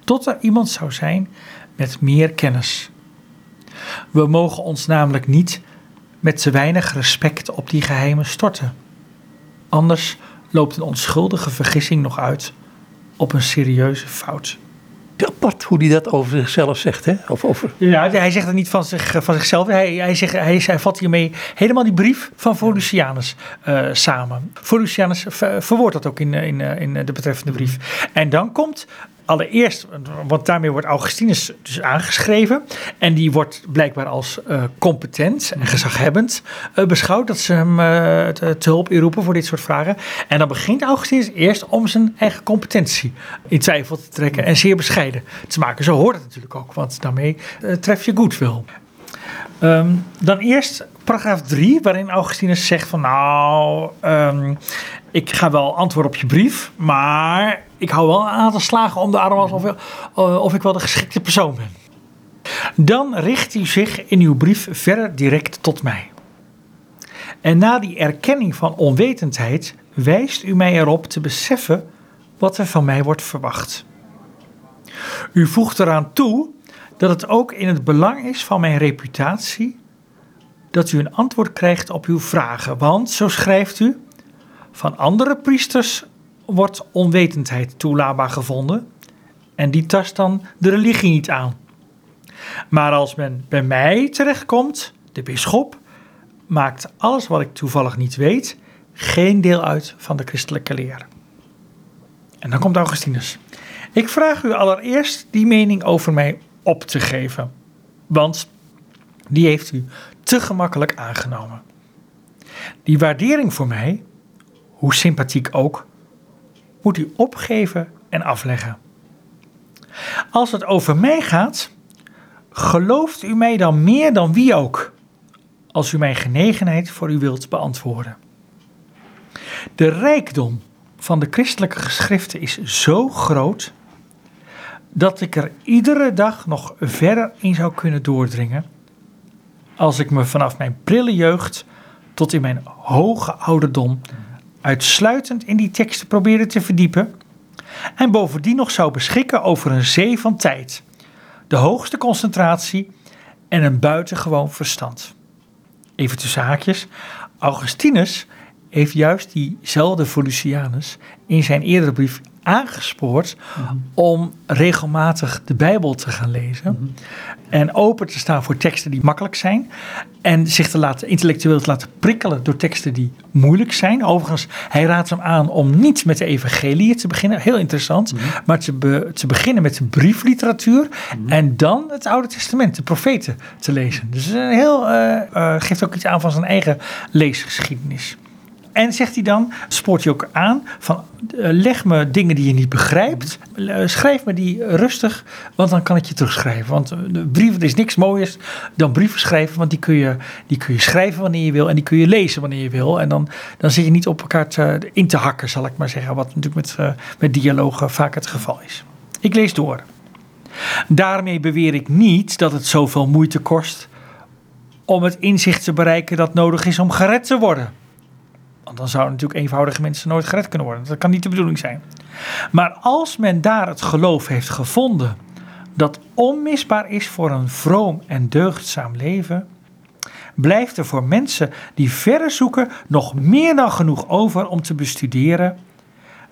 tot er iemand zou zijn met meer kennis. We mogen ons namelijk niet met te weinig respect op die geheimen storten. Anders loopt een onschuldige vergissing nog uit op een serieuze fout. Apart hoe hij dat over zichzelf zegt, hè? Of over... Ja, hij zegt het niet van, zich, van zichzelf. Hij, hij, zegt, hij, hij vat hiermee helemaal die brief van Volusianus uh, samen. Volusianus verwoordt dat ook in, in, in de betreffende brief. En dan komt allereerst, want daarmee wordt Augustinus dus aangeschreven. En die wordt blijkbaar als uh, competent en gezaghebbend uh, beschouwd. Dat ze hem uh, te, te, hulp inroepen voor dit soort vragen. En dan begint Augustinus eerst om zijn eigen competentie in twijfel te trekken. En zeer bescheiden te maken. Zo hoort het natuurlijk ook, want daarmee tref je goed wel. Um, dan eerst paragraaf 3, waarin Augustinus zegt van nou, um, ik ga wel antwoorden op je brief, maar ik hou wel een aantal slagen om de arm alsof ik, of ik wel de geschikte persoon ben. Dan richt u zich in uw brief verder direct tot mij. En na die erkenning van onwetendheid wijst u mij erop te beseffen wat er van mij wordt verwacht. U voegt eraan toe dat het ook in het belang is van mijn reputatie dat u een antwoord krijgt op uw vragen. Want, zo schrijft u, van andere priesters wordt onwetendheid toelaatbaar gevonden en die tast dan de religie niet aan. Maar als men bij mij terechtkomt, de bisschop, maakt alles wat ik toevallig niet weet geen deel uit van de christelijke leer. En dan komt Augustinus. Ik vraag u allereerst die mening over mij op te geven, want die heeft u te gemakkelijk aangenomen. Die waardering voor mij, hoe sympathiek ook, moet u opgeven en afleggen. Als het over mij gaat, gelooft u mij dan meer dan wie ook, als u mijn genegenheid voor u wilt beantwoorden. De rijkdom van de christelijke geschriften is zo groot dat ik er iedere dag nog verder in zou kunnen doordringen als ik me vanaf mijn prille jeugd tot in mijn hoge ouderdom uitsluitend in die teksten probeerde te verdiepen en bovendien nog zou beschikken over een zee van tijd, de hoogste concentratie en een buitengewoon verstand. Even tussen haakjes, Augustinus heeft juist diezelfde Volusianus in zijn eerdere brief aangespoord om regelmatig de Bijbel te gaan lezen. En open te staan voor teksten die makkelijk zijn. En zich te laten, intellectueel te laten prikkelen door teksten die moeilijk zijn. Overigens, hij raadt hem aan om niet met de evangelie te beginnen. Heel interessant. Maar te, be- te beginnen met de briefliteratuur. En dan het Oude Testament, de profeten, te lezen. Dus een heel, eh, eh, geeft ook iets aan van zijn eigen leesgeschiedenis. En zegt hij dan, spoort hij ook aan van eh, leg me dingen die je niet begrijpt. Eh, schrijf me die rustig, want dan kan ik je terugschrijven. Want eh, brieven, is niks mooiers dan brieven schrijven. Want die kun, je, die kun je schrijven wanneer je wil en die kun je lezen wanneer je wil. En dan, dan zit je niet op elkaar in te hakken, zal ik maar zeggen. Wat natuurlijk met, eh, met dialogen vaak het geval is. Ik lees door. Daarmee beweer ik niet dat het zoveel moeite kost om het inzicht te bereiken dat nodig is om gered te worden. Want dan zouden natuurlijk eenvoudige mensen nooit gered kunnen worden. Dat kan niet de bedoeling zijn. Maar als men daar het geloof heeft gevonden dat onmisbaar is voor een vroom en deugdzaam leven, blijft er voor mensen die verder zoeken nog meer dan genoeg over om te bestuderen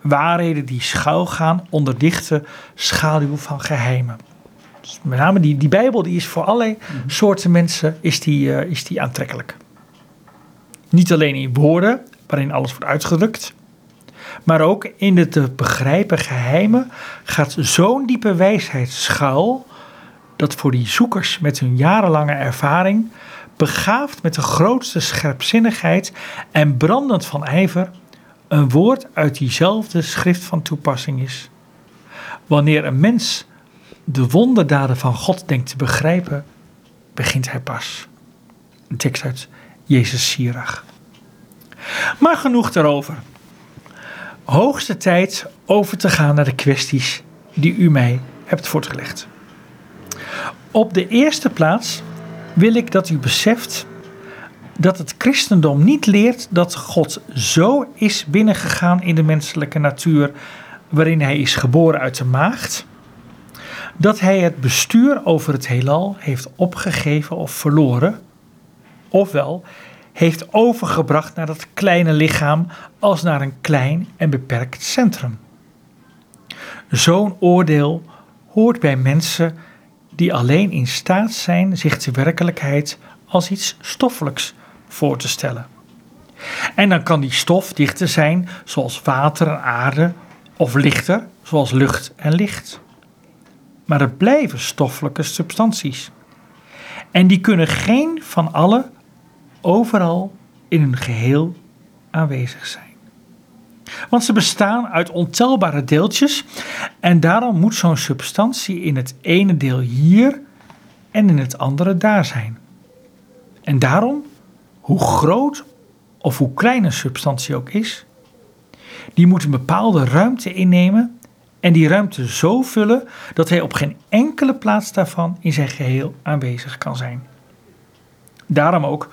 waarheden die schuilgaan onder dichte schaduw van geheimen. Dus met name die, die Bijbel die is voor allerlei soorten mensen is die, eh, is die aantrekkelijk. Niet alleen in woorden, waarin alles wordt uitgedrukt, maar ook in de te begrijpen geheimen gaat zo'n diepe wijsheid schuil, dat voor die zoekers met hun jarenlange ervaring, begaafd met de grootste scherpzinnigheid en brandend van ijver, een woord uit diezelfde schrift van toepassing is. Wanneer een mens de wonderdaden van God denkt te begrijpen, begint hij pas. Een tekst uit Jezus Sirach. Maar genoeg daarover. Hoogste tijd over te gaan naar de kwesties die u mij hebt voortgelegd. Op de eerste plaats wil ik dat u beseft dat het christendom niet leert dat God zo is binnengegaan in de menselijke natuur waarin hij is geboren uit de maagd, dat hij het bestuur over het heelal heeft opgegeven of verloren, ofwel heeft overgebracht naar dat kleine lichaam als naar een klein en beperkt centrum. Zo'n oordeel hoort bij mensen die alleen in staat zijn zich de werkelijkheid als iets stoffelijks voor te stellen. En dan kan die stof dichter zijn zoals water en aarde of lichter zoals lucht en licht. Maar het blijven stoffelijke substanties. En die kunnen geen van alle overal in hun geheel aanwezig zijn. Want ze bestaan uit ontelbare deeltjes en daarom moet zo'n substantie in het ene deel hier en in het andere daar zijn. En daarom, hoe groot of hoe klein een substantie ook is, die moet een bepaalde ruimte innemen en die ruimte zo vullen dat hij op geen enkele plaats daarvan in zijn geheel aanwezig kan zijn. Daarom ook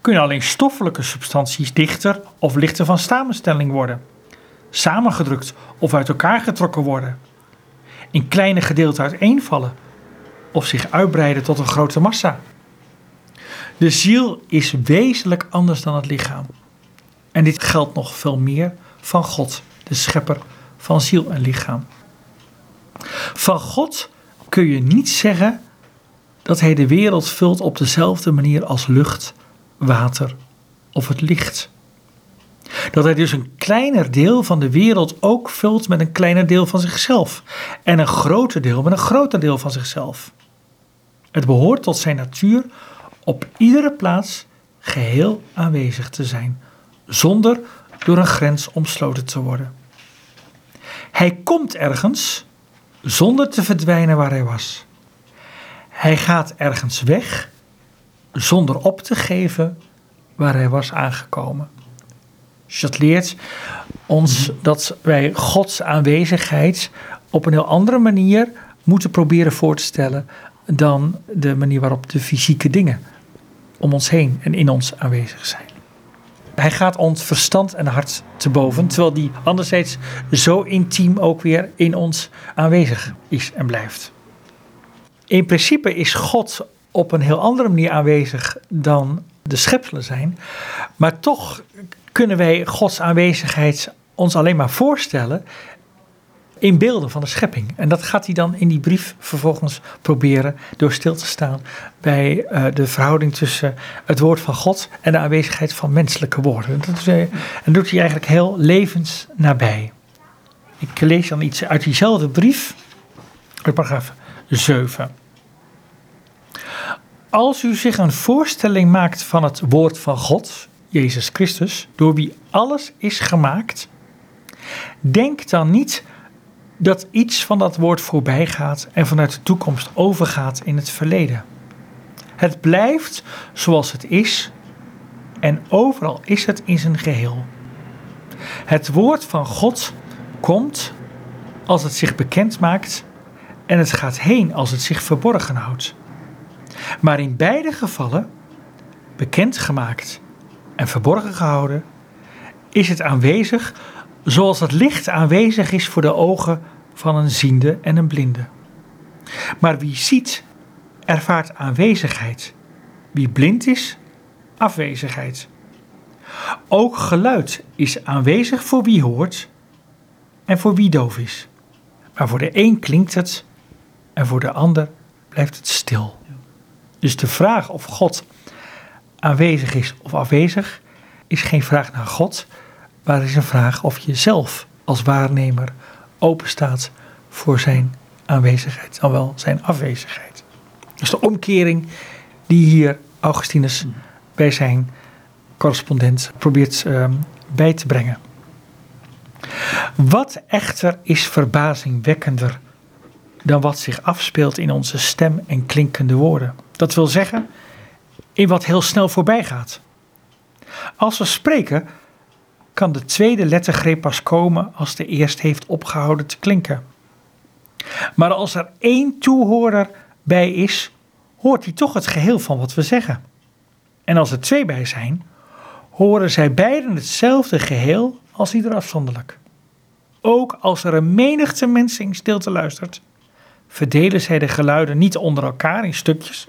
kunnen alleen stoffelijke substanties dichter of lichter van samenstelling worden, samengedrukt of uit elkaar getrokken worden, in kleine gedeelten uiteenvallen of zich uitbreiden tot een grote massa. De ziel is wezenlijk anders dan het lichaam. En dit geldt nog veel meer van God, de schepper van ziel en lichaam. Van God kun je niet zeggen dat hij de wereld vult op dezelfde manier als lucht, water of het licht. Dat hij dus een kleiner deel van de wereld ook vult met een kleiner deel van zichzelf. En een groter deel met een groter deel van zichzelf. Het behoort tot zijn natuur op iedere plaats geheel aanwezig te zijn, zonder door een grens omsloten te worden. Hij komt ergens zonder te verdwijnen waar hij was. Hij gaat ergens weg zonder op te geven waar hij was aangekomen. Dus dat leert ons dat wij Gods aanwezigheid op een heel andere manier moeten proberen voor te stellen dan de manier waarop de fysieke dingen om ons heen en in ons aanwezig zijn. Hij gaat ons verstand en hart te boven, terwijl die anderzijds zo intiem ook weer in ons aanwezig is en blijft. In principe is God op een heel andere manier aanwezig dan de schepselen zijn, maar toch kunnen wij Gods aanwezigheid ons alleen maar voorstellen in beelden van de schepping. En dat gaat hij dan in die brief vervolgens proberen door stil te staan bij uh, de verhouding tussen het woord van God en de aanwezigheid van menselijke woorden. Dat uh, en doet hij eigenlijk heel levensnabij. Ik lees dan iets uit diezelfde brief, paragraaf 7. Als u zich een voorstelling maakt van het woord van God, Jezus Christus, door wie alles is gemaakt, denk dan niet dat iets van dat woord voorbij gaat en vanuit de toekomst overgaat in het verleden. Het blijft zoals het is en overal is het in zijn geheel. Het woord van God komt als het zich bekend maakt en het gaat heen als het zich verborgen houdt. Maar in beide gevallen, bekendgemaakt en verborgen gehouden, is het aanwezig zoals het licht aanwezig is voor de ogen van een ziende en een blinde. Maar wie ziet, ervaart aanwezigheid. Wie blind is, afwezigheid. Ook geluid is aanwezig voor wie hoort en voor wie doof is. Maar voor de een klinkt het en voor de ander blijft het stil. Dus de vraag of God aanwezig is of afwezig is geen vraag naar God, maar is een vraag of je zelf als waarnemer openstaat voor zijn aanwezigheid, dan wel zijn afwezigheid. Dus de omkering die hier Augustinus bij zijn correspondent probeert um, bij te brengen. Wat echter is verbazingwekkender dan wat zich afspeelt in onze stem en klinkende woorden? Dat wil zeggen, in wat heel snel voorbij gaat. Als we spreken, kan de tweede lettergreep pas komen als de eerste heeft opgehouden te klinken. Maar als er één toehoorder bij is, hoort hij toch het geheel van wat we zeggen. En als er twee bij zijn, horen zij beiden hetzelfde geheel als ieder afzonderlijk. Ook als er een menigte mensen in stilte luistert, verdelen zij de geluiden niet onder elkaar in stukjes,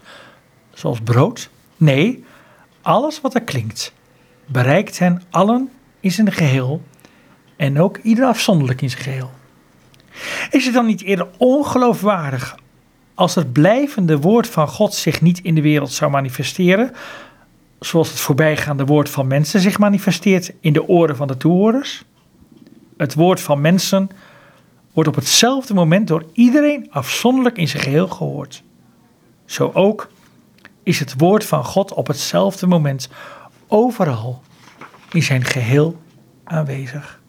zoals brood. Nee, alles wat er klinkt, bereikt hen allen in zijn geheel en ook ieder afzonderlijk in zijn geheel. Is het dan niet eerder ongeloofwaardig als het blijvende woord van God zich niet in de wereld zou manifesteren, zoals het voorbijgaande woord van mensen zich manifesteert in de oren van de toehoorders? Het woord van mensen wordt op hetzelfde moment door iedereen afzonderlijk in zijn geheel gehoord. Zo ook is het woord van God op hetzelfde moment overal in zijn geheel aanwezig.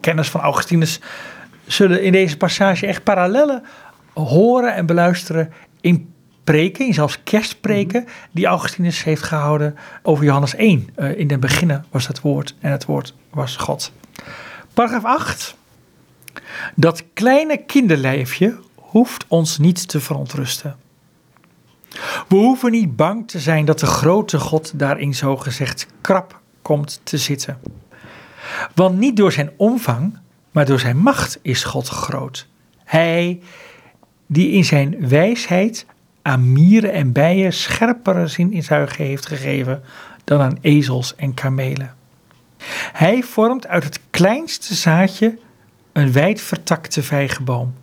Kenners van Augustinus zullen in deze passage echt parallellen horen en beluisteren in preken, in zelfs kerstpreken, die Augustinus heeft gehouden over Johannes 1. Uh, in den beginnen was het woord en het woord was God. Paragraaf 8. Dat kleine kinderlijfje hoeft ons niet te verontrusten. We hoeven niet bang te zijn dat de grote God daarin zogezegd krap komt te zitten. Want niet door zijn omvang, maar door zijn macht is God groot. Hij die in zijn wijsheid aan mieren en bijen scherpere zuigen heeft gegeven dan aan ezels en kamelen. Hij vormt uit het kleinste zaadje een wijd vertakte vijgenboom.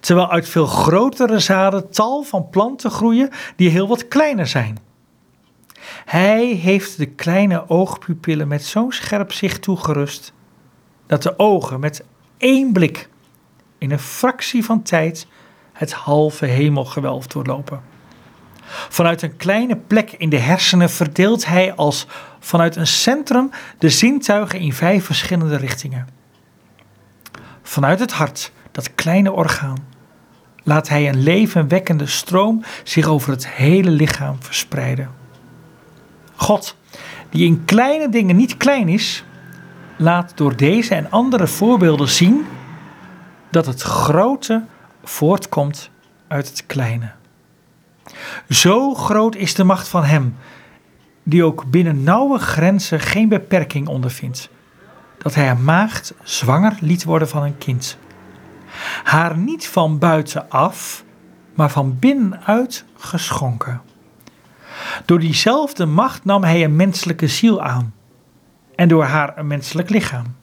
Terwijl uit veel grotere zaden tal van planten groeien die heel wat kleiner zijn. Hij heeft de kleine oogpupillen met zo'n scherp zicht toegerust dat de ogen met één blik in een fractie van tijd het halve hemelgewelf doorlopen. Vanuit een kleine plek in de hersenen verdeelt hij als vanuit een centrum de zintuigen in vijf verschillende richtingen. Vanuit het hart, dat kleine orgaan, laat hij een levenwekkende stroom zich over het hele lichaam verspreiden. God, die in kleine dingen niet klein is, laat door deze en andere voorbeelden zien dat het grote voortkomt uit het kleine. Zo groot is de macht van Hem, die ook binnen nauwe grenzen geen beperking ondervindt, dat Hij een maagd zwanger liet worden van een kind. Haar niet van buitenaf, maar van binnenuit geschonken. Door diezelfde macht nam hij een menselijke ziel aan en door haar een menselijk lichaam.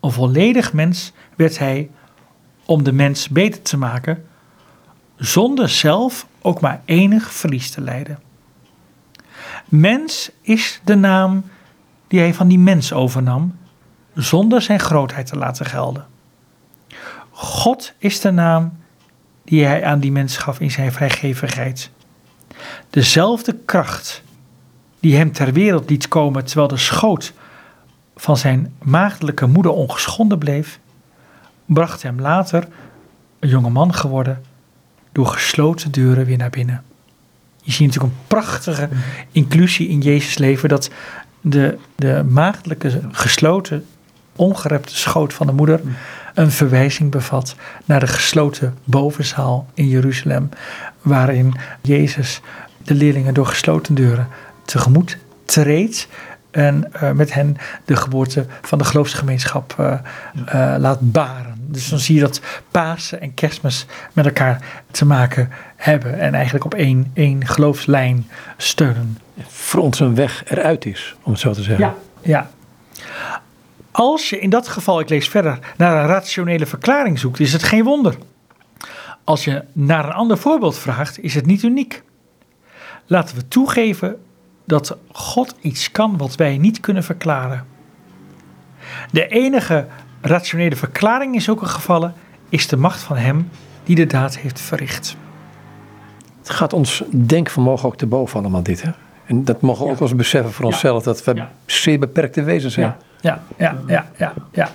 een volledig mens werd hij om de mens beter te maken, zonder zelf ook maar enig verlies te lijden. Mens is de naam die hij van die mens overnam, zonder zijn grootheid te laten gelden. God is de naam die hij aan die mens gaf in zijn vrijgevigheid. Dezelfde kracht die hem ter wereld liet komen terwijl de schoot van zijn maagdelijke moeder ongeschonden bleef, bracht hem later, een jonge man geworden, door gesloten deuren weer naar binnen. Je ziet natuurlijk een prachtige inclusie in Jezus' leven, dat de, de maagdelijke gesloten, ongerepte schoot van de moeder een verwijzing bevat naar de gesloten bovenzaal in Jeruzalem, waarin Jezus de leerlingen door gesloten deuren tegemoet treedt en uh, met hen de geboorte van de geloofsgemeenschap uh, uh, laat baren. Dus dan zie je dat Pasen en Kerstmis met elkaar te maken hebben en eigenlijk op één, één geloofslijn steunen. Voor ons een weg eruit is, om het zo te zeggen. Ja, ja. Als je in dat geval, ik lees verder, naar een rationele verklaring zoekt, is het geen wonder. Als je naar een ander voorbeeld vraagt, is het niet uniek. Laten we toegeven dat God iets kan wat wij niet kunnen verklaren. De enige rationele verklaring in zulke gevallen is de macht van Hem die de daad heeft verricht. Het gaat ons denkvermogen ook te boven allemaal dit. Hè? En dat mogen we ook wel eens beseffen voor onszelf, dat we zeer beperkte wezens zijn. Ja, ja, ja, ja, ja.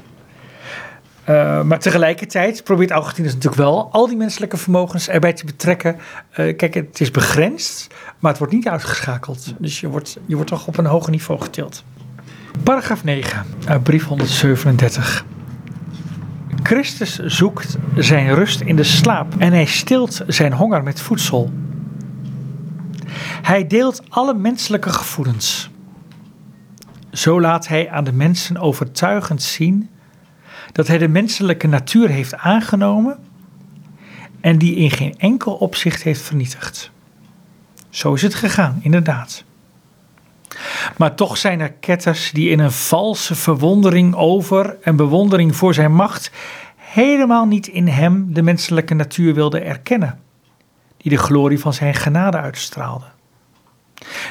Uh, maar tegelijkertijd probeert Augustinus natuurlijk wel al die menselijke vermogens erbij te betrekken. Uh, kijk, het is begrensd, maar het wordt niet uitgeschakeld. Dus je wordt, je wordt toch op een hoger niveau getild. Paragraaf 9, uh, brief 137. Christus zoekt zijn rust in de slaap en hij stilt zijn honger met voedsel. Hij deelt alle menselijke gevoelens. Zo laat hij aan de mensen overtuigend zien dat hij de menselijke natuur heeft aangenomen en die in geen enkel opzicht heeft vernietigd. Zo is het gegaan, inderdaad. Maar toch zijn er ketters die in een valse verwondering over en bewondering voor zijn macht helemaal niet in hem de menselijke natuur wilden erkennen, die de glorie van zijn genade uitstraalde.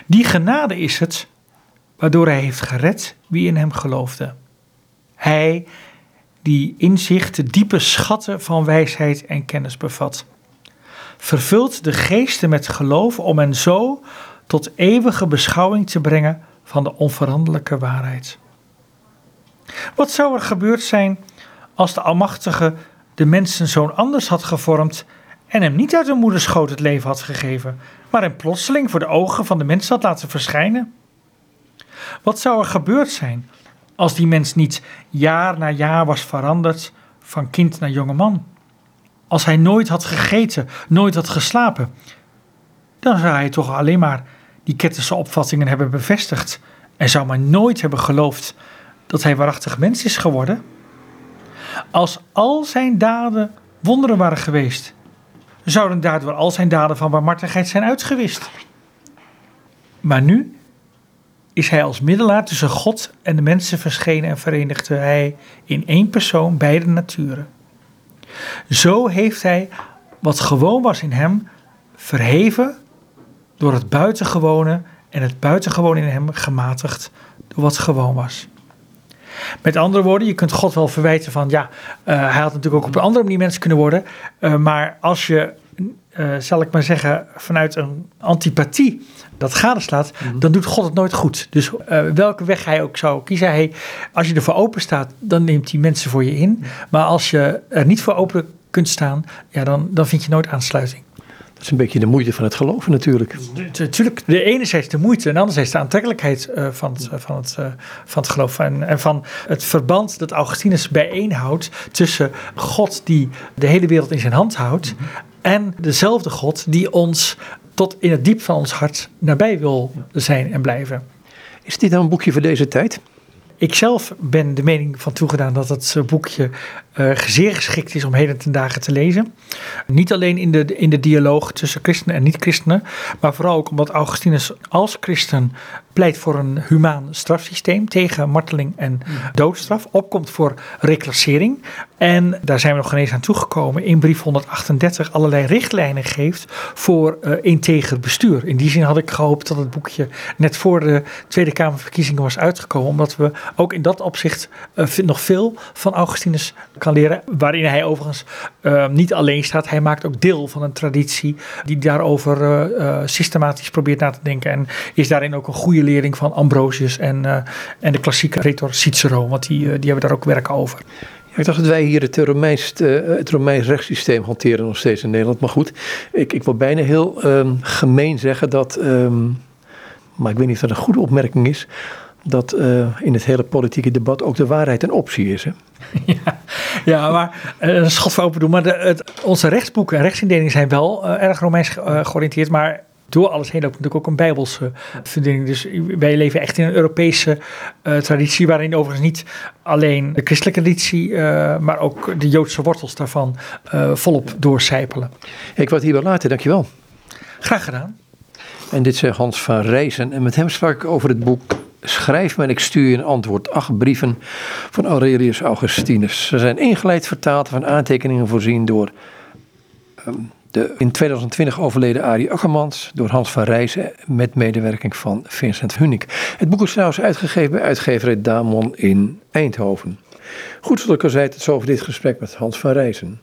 Die genade is het waardoor hij heeft gered wie in hem geloofde. Hij die in zich de diepe schatten van wijsheid en kennis bevat. Vervult de geesten met geloof om hen zo tot eeuwige beschouwing te brengen van de onveranderlijke waarheid. Wat zou er gebeurd zijn als de Almachtige de mensen zo'n anders had gevormd en hem niet uit de moederschoot het leven had gegeven, maar hem plotseling voor de ogen van de mensen had laten verschijnen? Wat zou er gebeurd zijn als die mens niet jaar na jaar was veranderd van kind naar jonge man? Als hij nooit had gegeten, nooit had geslapen, dan zou hij toch alleen maar die ketterse opvattingen hebben bevestigd en zou maar nooit hebben geloofd dat hij waarachtig mens is geworden? Als al zijn daden wonderen waren geweest, zouden daardoor al zijn daden van barmhartigheid zijn uitgewist. Maar nu is hij als middelaar tussen God en de mensen verschenen en verenigde hij in één persoon beide naturen. Zo heeft hij wat gewoon was in hem verheven door het buitengewone en het buitengewone in hem gematigd door wat gewoon was. Met andere woorden, je kunt God wel verwijten van ja, uh, hij had natuurlijk ook op een andere manier mensen kunnen worden. Uh, maar als je, uh, zal ik maar zeggen, vanuit een antipathie dat gadeslaat, mm dan doet God het nooit goed. Dus welke weg hij ook zou kiezen, hij, als je ervoor open staat, dan neemt hij mensen voor je in. Maar als je er niet voor open kunt staan, ja, dan, dan vind je nooit aansluiting. Dat is een beetje de moeite van het geloven natuurlijk. Natuurlijk, de enerzijds de moeite en anderzijds de aantrekkelijkheid uh, van, het, uh, van, het, uh, van het geloof. En, en, van het verband dat Augustinus bijeenhoudt tussen God die de hele wereld in zijn hand houdt mm -hmm. en dezelfde God die ons tot in het diep van ons hart nabij wil zijn en blijven. Is dit dan een boekje voor deze tijd? Ik zelf ben de mening van toegedaan dat het boekje uh, zeer geschikt is om heden ten dagen te lezen. Niet alleen in de, in de dialoog tussen christenen en niet-christenen, maar vooral ook omdat Augustinus als christen pleit voor een humaan strafsysteem tegen marteling en doodstraf, opkomt voor reclassering. En daar zijn we nog geen eens aan toegekomen. In brief 138 allerlei richtlijnen geeft voor uh, integer bestuur. In die zin had ik gehoopt dat het boekje net voor de Tweede Kamerverkiezingen was uitgekomen, omdat we ook in dat opzicht uh, nog veel van Augustinus leren, waarin hij overigens uh, niet alleen staat. Hij maakt ook deel van een traditie die daarover systematisch probeert na te denken en is daarin ook een goede lering van Ambrosius en, uh, en de klassieke retor Cicero, want die, die hebben daar ook werk over. Ik dacht dat wij hier het Romeins, het Romeins rechtssysteem hanteren nog steeds in Nederland. Maar goed, ik, ik wil bijna heel um, gemeen zeggen dat, um, maar ik weet niet of dat een goede opmerking is, dat uh, in het hele politieke debat ook de waarheid een optie is. Hè? Ja, ja, maar uh, een schot voor open doen. Maar de, het, onze rechtsboeken en rechtsindelingen zijn wel uh, erg Romeins georiënteerd. Maar door alles heen loopt natuurlijk ook een bijbelse fundering. Dus wij leven echt in een Europese uh, traditie, waarin overigens niet alleen de christelijke traditie, uh, maar ook de Joodse wortels daarvan uh, volop doorcijpelen. Ik word hier wel later, dankjewel. Graag gedaan. En dit zei Hans van Rijzen. En met hem sprak ik over het boek Schrijf me en ik stuur je een antwoord. Acht brieven van Aurelius Augustinus. Ze zijn ingeleid, vertaald, van aantekeningen voorzien door... Um, de in 2020 overleden Arie Akkermans door Hans van Rijzen met medewerking van Vincent Hunnik. Het boek is trouwens uitgegeven bij uitgeverij Damon in Eindhoven. Goed, zoals ik al zei, het zo over dit gesprek met Hans van Rijzen.